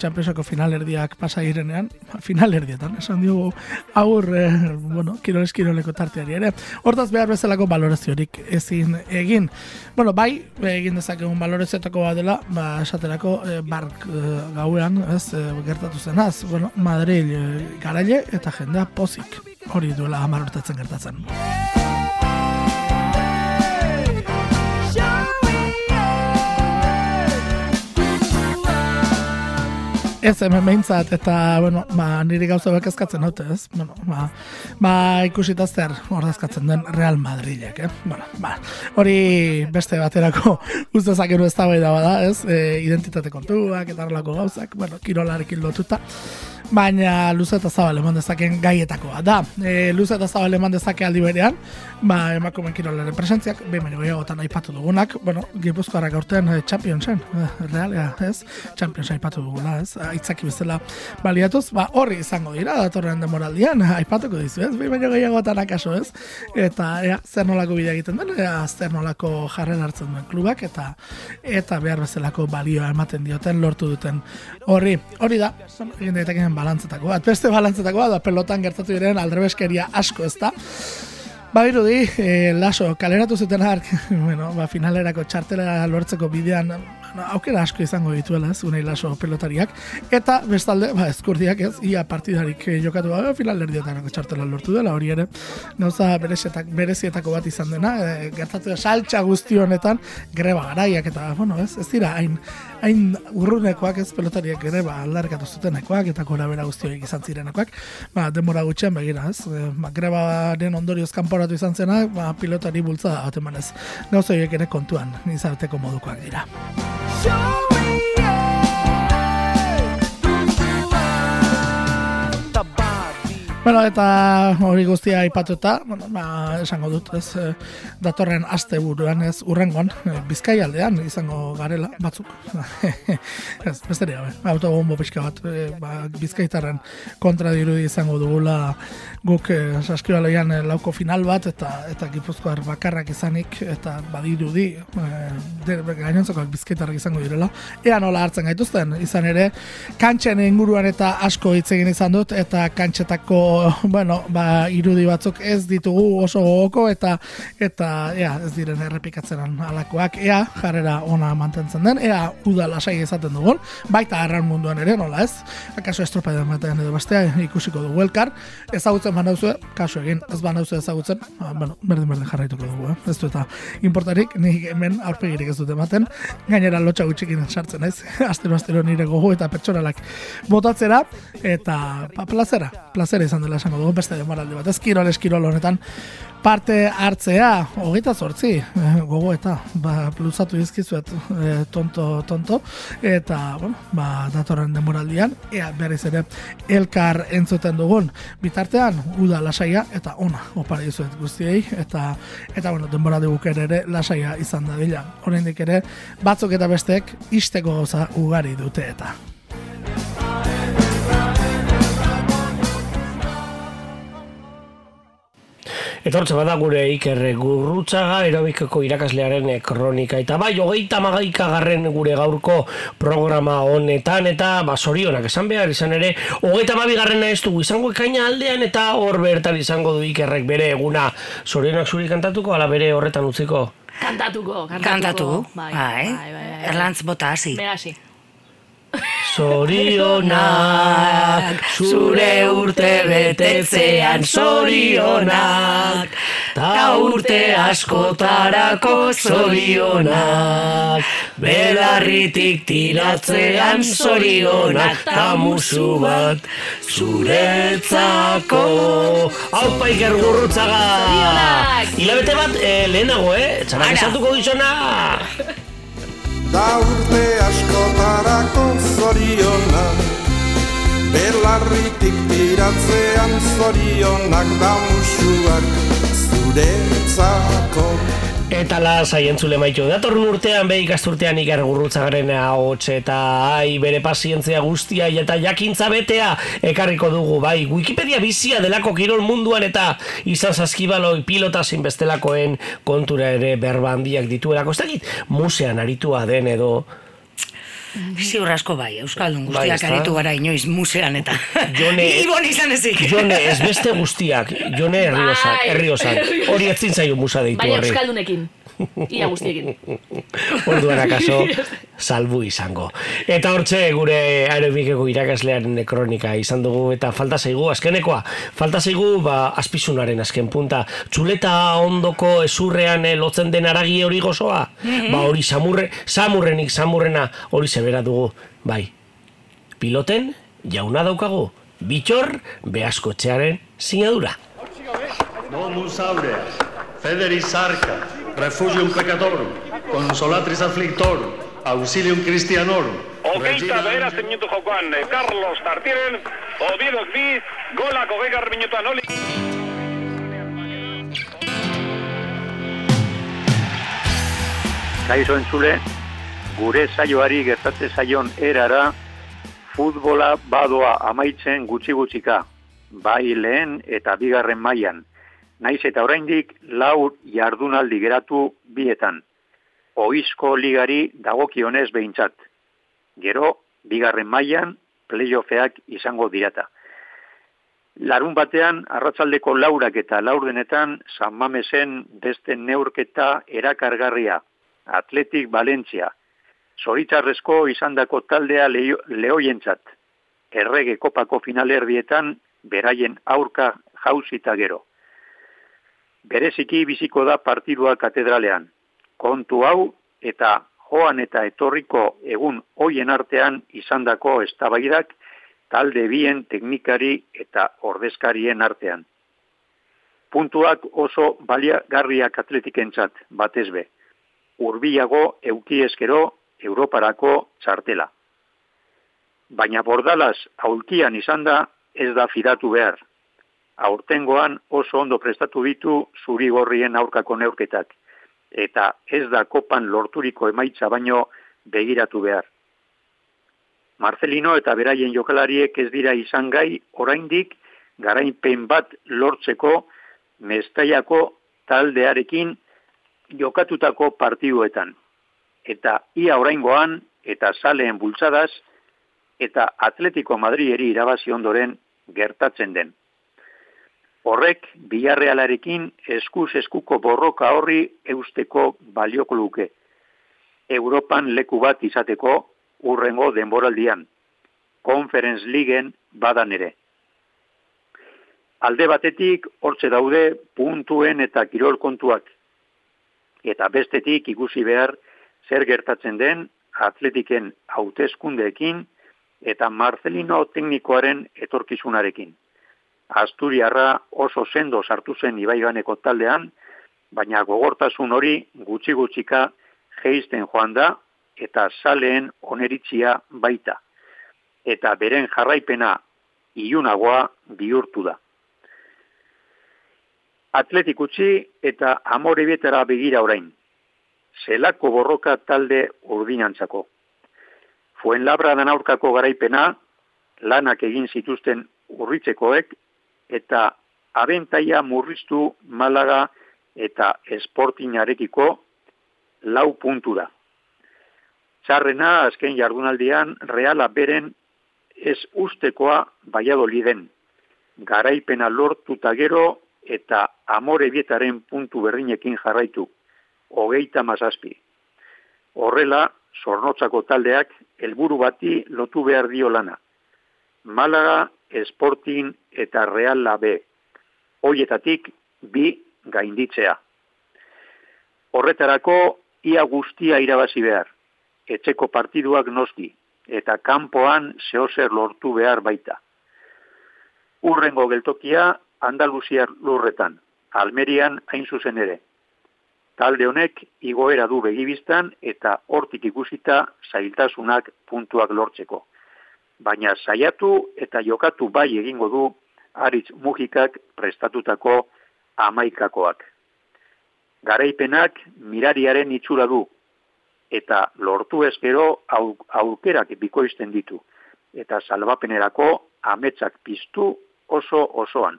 Championsako finalerdiak pasa girenean, finalerdietan, esan diogu aur, e, bueno, kiroles kiroleko tarteari ere, hortaz behar bezalako valoraziorik ezin egin. Bueno, bai, egin dezakegun valorazioetako bat dela, ba, esaterako e, bark e, gauean, ez, e, gertatu zenaz, bueno, Madrid e, garaile eta jendea pozik hori duela hamar urtatzen gertatzen. Ez hemen behintzat, eta, bueno, ba, niri gauza bek eskatzen haute, ez? Bueno, ba, ba ikusita zer ordezkatzen den Real Madridek, eh? Bueno, ba, hori beste baterako <laughs> ustezakenu ez da bada, ez? E, identitate kontuak, eta horrelako gauzak, bueno, kirolarekin lotuta baina luze eta zabal eman dezaken gaietakoa da. E, luze eta zabal eman dezake aldi berean, ba, emakumen kirolaren presentziak, behin baino gehiagotan aipatu dugunak, bueno, Gipuzkoarak aurten e, Championsen, e, realia, ez? Champions aipatu dugula, ez? Aitzaki bezala baliatuz, ba, horri izango dira, datorren demoraldian, <laughs> aipatuko dizu, ez? Behin baino gehiagotan akaso, ez? Eta, ea, zer nolako bidea egiten den, ea, zer nolako jarren hartzen duen klubak, eta eta behar bezalako balioa ematen dioten, lortu duten horri. Hori da, egin daitekeen balantzetako bat. Beste balantzetako bat, da pelotan gertatu diren aldrebeskeria asko, ez da? Babirudi, e, laso, kaleratu zuten hark, <laughs> bueno, ba, finalerako txartela lortzeko bidean, bueno, aukera asko izango dituela, ez, unei laso pelotariak, eta bestalde, ba, ezkurdiak ez, ia partidarik eh, jokatu, ba, finalerdietanako txartela lortu dela, hori ere, gauza berezetak, berezietako bat izan dena, e, gertatu da, saltxa guzti honetan, greba garaiak, eta, bueno, ez, ez dira, hain, hain urrunekoak ez pelotariak greba aldarkatu zutenekoak, eta gora bera guzti horiek izan zirenekoak, ba, denbora gutxen begira, ez, e, ba, grebaren ondorioz kanporatu izan zena, ba, pilotari bultzada bat emanez. Gauza horiek ere kontuan, izateko modukoak dira. Bueno, eta hori guztia aipatuta, bueno, ba, esango dut, ez, eh, datorren aste buruan, ez, urrengon, eh, bizkai aldean izango garela, batzuk. <laughs> ez, besterik gabe, autobombo pixka bat, eh, ba, bizkaitarren kontra dirudi izango dugula guk eh, saskibaloian eh, lauko final bat, eta eta gipuzkoar bakarrak izanik, eta badirudi, eh, de, gainontzakoak bizkaitarrak izango direla, ea nola hartzen gaituzten, izan ere, kantxen inguruan eta asko hitz egin izan dut, eta kantxetako bueno, ba, irudi batzuk ez ditugu oso gogoko eta eta ea, ez diren errepikatzeran alakoak, ea jarrera ona mantentzen den, ea uda lasai ezaten dugun, baita arran munduan ere, nola ez? Akaso estropa batean edo bestea ikusiko dugu elkar, ezagutzen banauzue, kasu egin, ez banauzue ezagutzen, ba, bueno, berdin berdin jarraituko dugu, eh? ez du eta importarik, nik hemen aurpegirik ez dute ematen, gainera lotxa gutxikin sartzen ez, <laughs> astero astero nire gogo eta pertsonalak botatzera, eta pa, plazera, plazera izan dela esango dugu, beste demoraldi bat, ez kirol, eskirol honetan, parte hartzea, hogeita zortzi, eh, gogo eta, ba, pluzatu izkizuet, eh, tonto, tonto, eta, bueno, ba, datorren demoraldian, ea berriz ere elkar entzuten dugun, bitartean, uda lasaia, eta ona, opari izuet guztiei, eta, eta, bueno, denbora ere ere lasaia izan da dila. Horrendik ere, batzuk eta bestek, isteko goza ugari dute eta. Etortze bada gure Iker Gurrutzaga erobikako irakaslearen kronika eta bai hogeita magaika garren gure gaurko programa honetan eta ba sorionak esan behar izan ere hogeita mabigarrena ez dugu izango ekaina aldean eta hor bertan izango du Ikerrek bere eguna sorionak zuri kantatuko ala bere horretan utziko Kantatuko, kantatuko. Kantatu, Bai, bai, bai, bai, bai. erlantz bota hasi. Bega hasi. Zorionak, zure urte betetzean zorionak, ta urte askotarako zorionak, belarritik tiratzean zorionak, ta musu bat zuretzako. Haupa iker gurrutzaga! Hilabete bat, eh, lehenago, eh? Txanak esatuko gizona! Da urte askotarako zorionak Belarritik tiratzean zorionak da musuak zuretzako Eta lasai entzule maitu, datorren urtean behi ikasturtean iker gurrutzagaren ahots eta ai bere pazientzia guztia eta jakintza betea ekarriko dugu, bai, Wikipedia bizia delako kirol munduan eta izan zaskibaloi pilota zinbestelakoen kontura ere berba handiak dituelako, ez dakit musean aritua den edo <laughs> Ziur asko bai, Euskaldun Bai, guztiak ezta? aritu gara inoiz musean eta <laughs> Jone- <laughs> Ibon izan ezik. Jone, ez beste guztiak, jone herriosak, Bai. herriosak, hori etzin zaio musa deitu Baina horri. Euskaldunekin. Ia guztiekin. Orduan akaso <laughs> salbu izango. Eta hortxe gure aerobikeko irakaslearen kronika izan dugu eta falta zaigu azkenekoa. Falta zaigu ba azpizunaren azken punta. Txuleta ondoko ezurrean eh, lotzen den aragi hori gozoa. Mhm. Ba hori samurre, samurrenik samurrena hori zebera dugu. Bai. Piloten jauna daukagu. Bitxor behaskotxearen sinadura. Domus aurea, Federis arca, refugium peccatorum, consolatris afflictorum, auxilium Christianorum. Hogeita bederazte minutu jokoan eh, Carlos Tartieren, Oviedok bi, golak hogeigar minutuan oli. Kaixo entzule, gure saioari gertatze zaion erara, futbola badoa amaitzen gutxi gutxika, bai lehen eta bigarren mailan. Naiz eta oraindik lau jardunaldi geratu bietan. Oizko ligari dagokionez behintzat. Gero, bigarren mailan playoffeak izango dirata. Larun batean, arratzaldeko laurak eta laurdenetan, San Mamesen beste neurketa erakargarria, Atletik Valentzia, zoritzarrezko izandako taldea lehoientzat, errege kopako finalerdietan, beraien aurka jauzita gero. Bereziki biziko da partidua katedralean. Kontu hau eta joan eta etorriko egun hoien artean izandako eztabaidak talde bien teknikari eta ordezkarien artean. Puntuak oso baliagarriak atletikentzat batez be. Urbiago euki eskero Europarako txartela. Baina bordalaz aulkian izan da ez da fidatu behar. Aurtengoan oso ondo prestatu ditu zuri gorrien aurkako neurketak, eta ez da kopan lorturiko emaitza baino begiratu behar. Marcelino eta beraien jokalariek ez dira izan gai oraindik garainpen bat lortzeko mestaiako taldearekin jokatutako partiduetan. Eta ia oraingoan eta saleen bultzadas eta Atletico Madrieri irabazi ondoren gertatzen den. Horrek, bilarrealarekin eskuz eskuko borroka horri eusteko balioko luke. Europan leku bat izateko urrengo denboraldian. Conference Leagueen badan ere. Alde batetik hortze daude puntuen eta kirol kontuak. Eta bestetik ikusi behar zer gertatzen den atletiken hauteskundeekin eta Marcelino teknikoaren etorkizunarekin. Asturiarra oso sendo sartu zen ibaiganeko taldean, baina gogortasun hori gutxi gutxika geizten joan da eta saleen oneritzia baita. Eta beren jarraipena iunagoa bihurtu da. Atletik utzi eta amore bietara begira orain. Zelako borroka talde urdinantzako. Fuen labradan aurkako garaipena, lanak egin zituzten urritzekoek, eta abentaia murriztu Malaga eta esportinarekiko lau puntu da. Txarrena azken jardunaldian reala beren ez ustekoa baiadoliden. Garaipena lortuta gero eta amore bietaren puntu berdinekin jarraitu. Hogeita mazazpi. Horrela, zornotzako taldeak helburu bati lotu behar dio lana. Malaga, Sporting eta Real Labe. Hoietatik bi gainditzea. Horretarako ia guztia irabazi behar. Etxeko partiduak noski eta kanpoan zehozer lortu behar baita. Urrengo geltokia Andaluziar lurretan, Almerian hain zuzen ere. Talde honek igoera du begibistan eta hortik ikusita zailtasunak puntuak lortzeko. Baina saiatu eta jokatu bai egingo du Aritz Mujikak prestatutako amaikakoak. Garaipenak mirariaren itxura du eta lortu ezkero au, aukerak bikoizten ditu eta salbapenerako ametsak piztu oso osoan.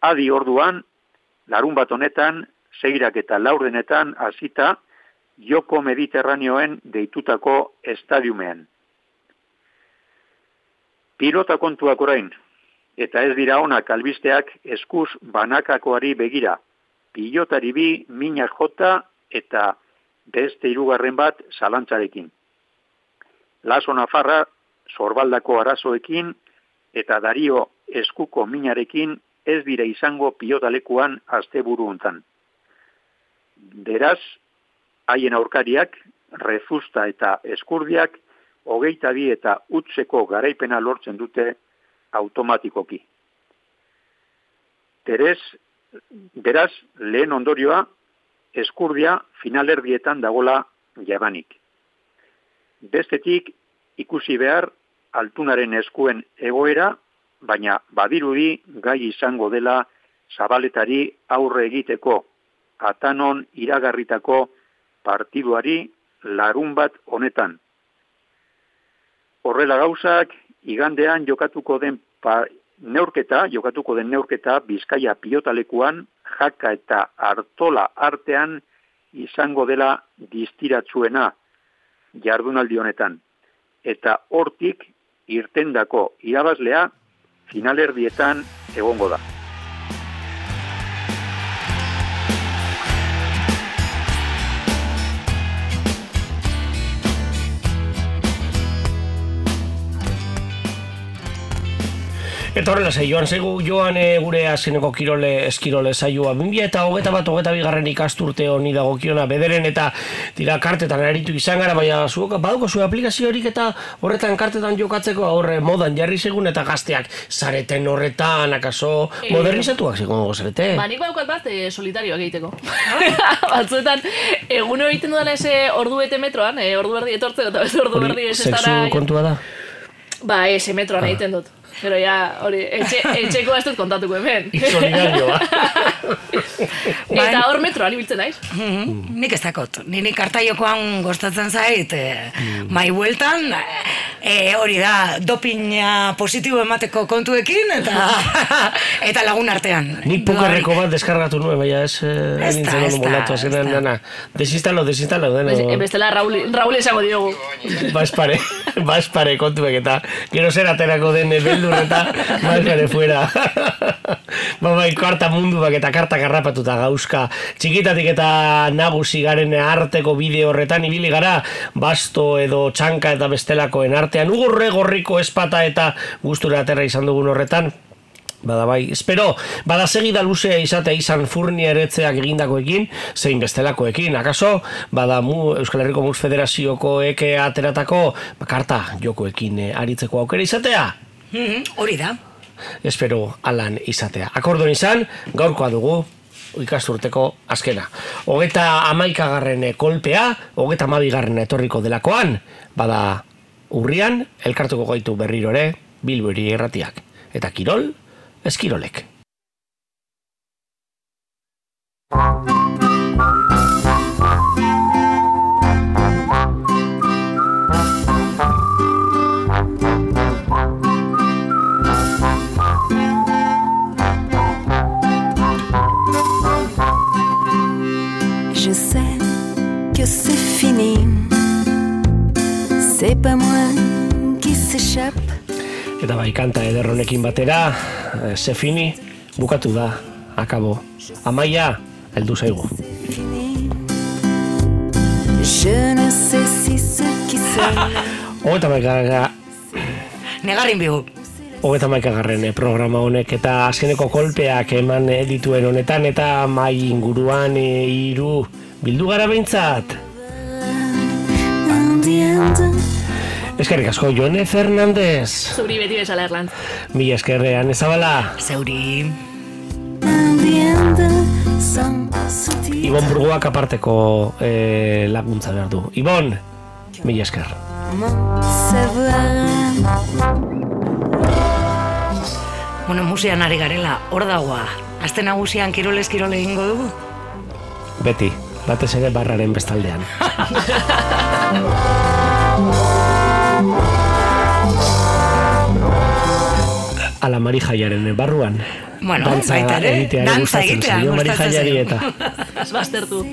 Adi orduan, larun bat honetan, seirak eta laurdenetan hasita joko mediterraneoen deitutako estadiumean. Pilota kontuak orain, eta ez dira onak albisteak eskuz banakakoari begira, pilotari bi minak jota eta beste hirugarren bat zalantzarekin. Laso Nafarra sorbaldako arazoekin eta dario eskuko minarekin ez dira izango pilotalekuan asteburu hontan. Beraz, haien aurkariak, refusta eta eskurdiak, hogeita bi eta utzeko garaipena lortzen dute automatikoki. Terez, beraz, lehen ondorioa, eskurdia finalerdietan dagola jabanik. Bestetik, ikusi behar, altunaren eskuen egoera, baina badirudi gai izango dela zabaletari aurre egiteko atanon iragarritako partiduari larun bat honetan. Horrela gauzak, igandean jokatuko den pa, neurketa, jokatuko den neurketa bizkaia pilotalekuan, jaka eta hartola artean izango dela distiratzuena jardunaldi honetan. Eta hortik irtendako irabazlea finalerdietan egongo da. Eta horrela zei, joan zegu joan e, gure azkeneko kirole eskirole saioa. Bimbia eta hogeta bat hogeta bigarren ikasturte honi dagokiona bederen eta dira kartetan eritu izan gara, baina zuok baduko zuen aplikazio horik eta horretan kartetan jokatzeko horre modan jarri segun eta gazteak zareten horretan, akaso E, modernizatuak segun zarete. Ba, nik badaukat bat e, solitarioak egiteko. <laughs> Batzuetan, egun egiten dudan eze ordu bete metroan, e, ordu berdi etortzeko eta beste ordu berdi ez Sexu kontua da. Ba, ese metroan egiten dut. Pero ya, hori, etxe, <laughs> etxeko ez dut kontatuko hemen. Solidarioa. <laughs> Eta hor metroan ibiltzen naiz. Mhm, Nik ez dakot. Nini kartaiokoan gostatzen zait, e, mai bueltan, e, hori da, dopina positibo emateko kontuekin, eta <laughs> eta lagun artean. Nik pokerreko bat deskargatu nuen, baina ez... eh, nintzen ondo da, molatu, azkenean da. dana. Desinstalo, desinstalo, deno. Bez- Bestela Raul, Raul esango diogu. Ba espare, ba espare kontuek eta gero zer aterako den eh, bel, beldur eta markare fuera. ba, bai, karta mundu bak eta karta garrapatuta gauzka. Txikitatik eta nagusi garen arteko bideo horretan ibili gara, basto edo txanka eta bestelakoen artean, ugurre gorriko espata eta gustura aterra izan dugun horretan, Bada bai, espero, bada segida luzea izatea izan furnia eretzeak egindakoekin, zein bestelakoekin, akaso, bada mu, Euskal Herriko Mus Federazioko eke ateratako, bakarta jokoekin eh, aritzeko aukera izatea? Mhm, Hori da. Espero alan izatea. Akordon izan, gaurkoa dugu, ikasturteko azkena. Hogeta amaikagarren kolpea, hogeta amabigarren etorriko delakoan, bada urrian, elkartuko gaitu berrirore, bilburi erratiak. Eta kirol, eskirolek. C'est pas moi qui s'échappe. Eta bai, kanta eder honekin batera, eh, Sefini, bukatu da, akabo. Amaia, heldu zaigu. Je ne sais si ce qui sera. Hogeta maikaga, Negarrin bigu. hogeta maikagarren eh, programa honek eta azkeneko kolpeak eman eh, dituen honetan eta mai inguruan hiru bildu gara behintzat. Eskerrik asko, Jone Fernandez. Zuri beti bezala erlantz. Mila eskerrean ezabala. Souci. Ibon Burguak aparteko eh, laguntza behar du. Ibon, mila esker. Bueno, musian ari garela, hor dagoa. Azte nagusian kirolez kirole egingo dugu? Beti, batez ere barraren bestaldean. <laughs> Ala Mari Jaiaren barruan. Bueno, dantza baita ere, egitea dantza gustatzen egitea gustatzen eta. <laughs> Az baztertu.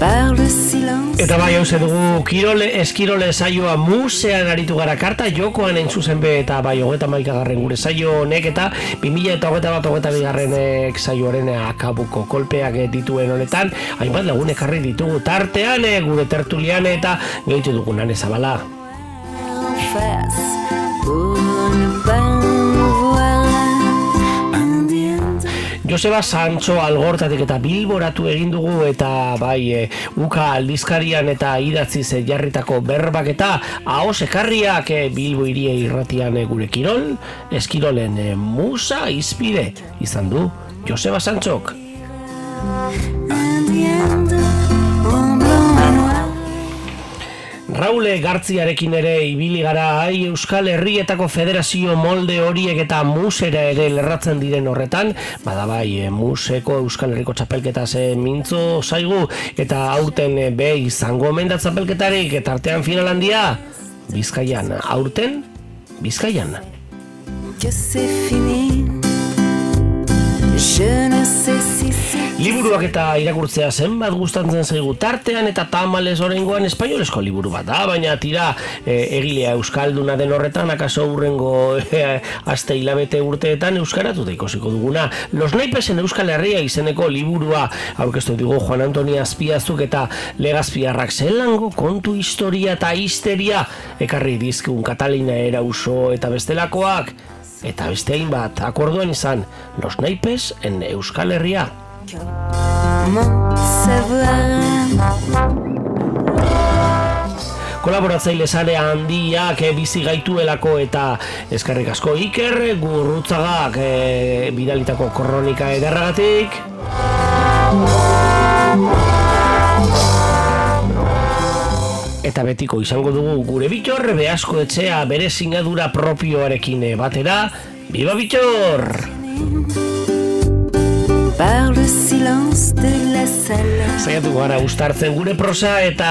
Par le silence. Eta bai hauze dugu kirole, eskirole saioa musean aritu gara karta jokoan entzuzen be eta bai hogeta maikagarren gure saio honek eta 2000 eta hogeta bat hogeta bigarrenek saioaren akabuko kolpeak dituen honetan hainbat lagun ekarri ditugu tartean eh, gure tertulian eta gehitu dugunan ezabala. en Joseba Sancho algortatik eta bilboratu egin dugu eta bai e, uka aldizkarian eta idatzi ze jarritako berbak eta ahos ekarriak e, bilbo irie irratian e, gure kirol, eskirolen e, musa izpide izan du Joseba Sanchok. Raule Gartziarekin ere ibili gara ai Euskal Herrietako Federazio molde horiek eta musera ere lerratzen diren horretan, bada bai e, museko Euskal Herriko txapelketa ze mintzo zaigu eta aurten e, be izango omen txapelketarik eta artean final handia Bizkaian, aurten Bizkaian. Que c'est fini. Je ne sais Liburuak eta irakurtzea zenbat gustatzen zaigu tartean eta tamales orengoan espainolesko liburu bat da, baina tira e, egilea euskalduna den horretan akaso urrengo e, aste hilabete urteetan euskaratu da ikosiko duguna. Los naipesen Euskal Herria izeneko liburua aurkeztu digu Juan Antonio Azpiazuk eta Legazpiarrak zelango kontu historia eta histeria ekarri dizkun Katalina Erauso eta bestelakoak eta beste hainbat akorduan izan Los naipes en Euskal Herria. Kolaboratzaile sare handiak e, bizi gaituelako eta eskerrik asko Iker Gurrutzagak e, bidalitako kronika ederragatik Eta betiko izango dugu gure bitor behasko etxea bere sinadura propioarekin eh, batera Biba bitor! Par le silence de la salle. Zaiatu gara ustartzen gure prosa eta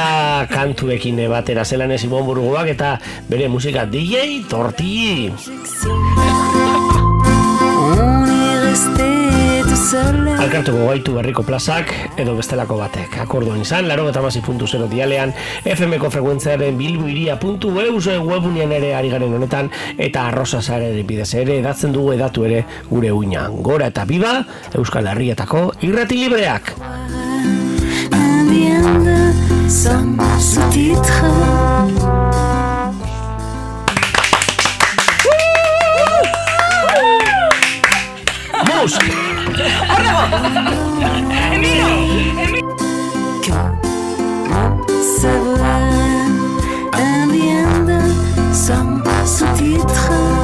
kantuekin batera zelan ez Ibon Burgoak eta bere musika DJ Tortilli. On est resté. Alkartuko gaitu berriko plazak edo bestelako batek. Akorduan izan, laro eta dialean, FM-ko frekuentziaren bilbuiria.eus webunian ere ari garen honetan, eta arrosa zareri bidez ere, edatzen dugu edatu ere gure uinan. Gora eta biba, Euskal Herrietako irrati libreak! Música ¡Es mío! ¡Es un bien de son sous-titre.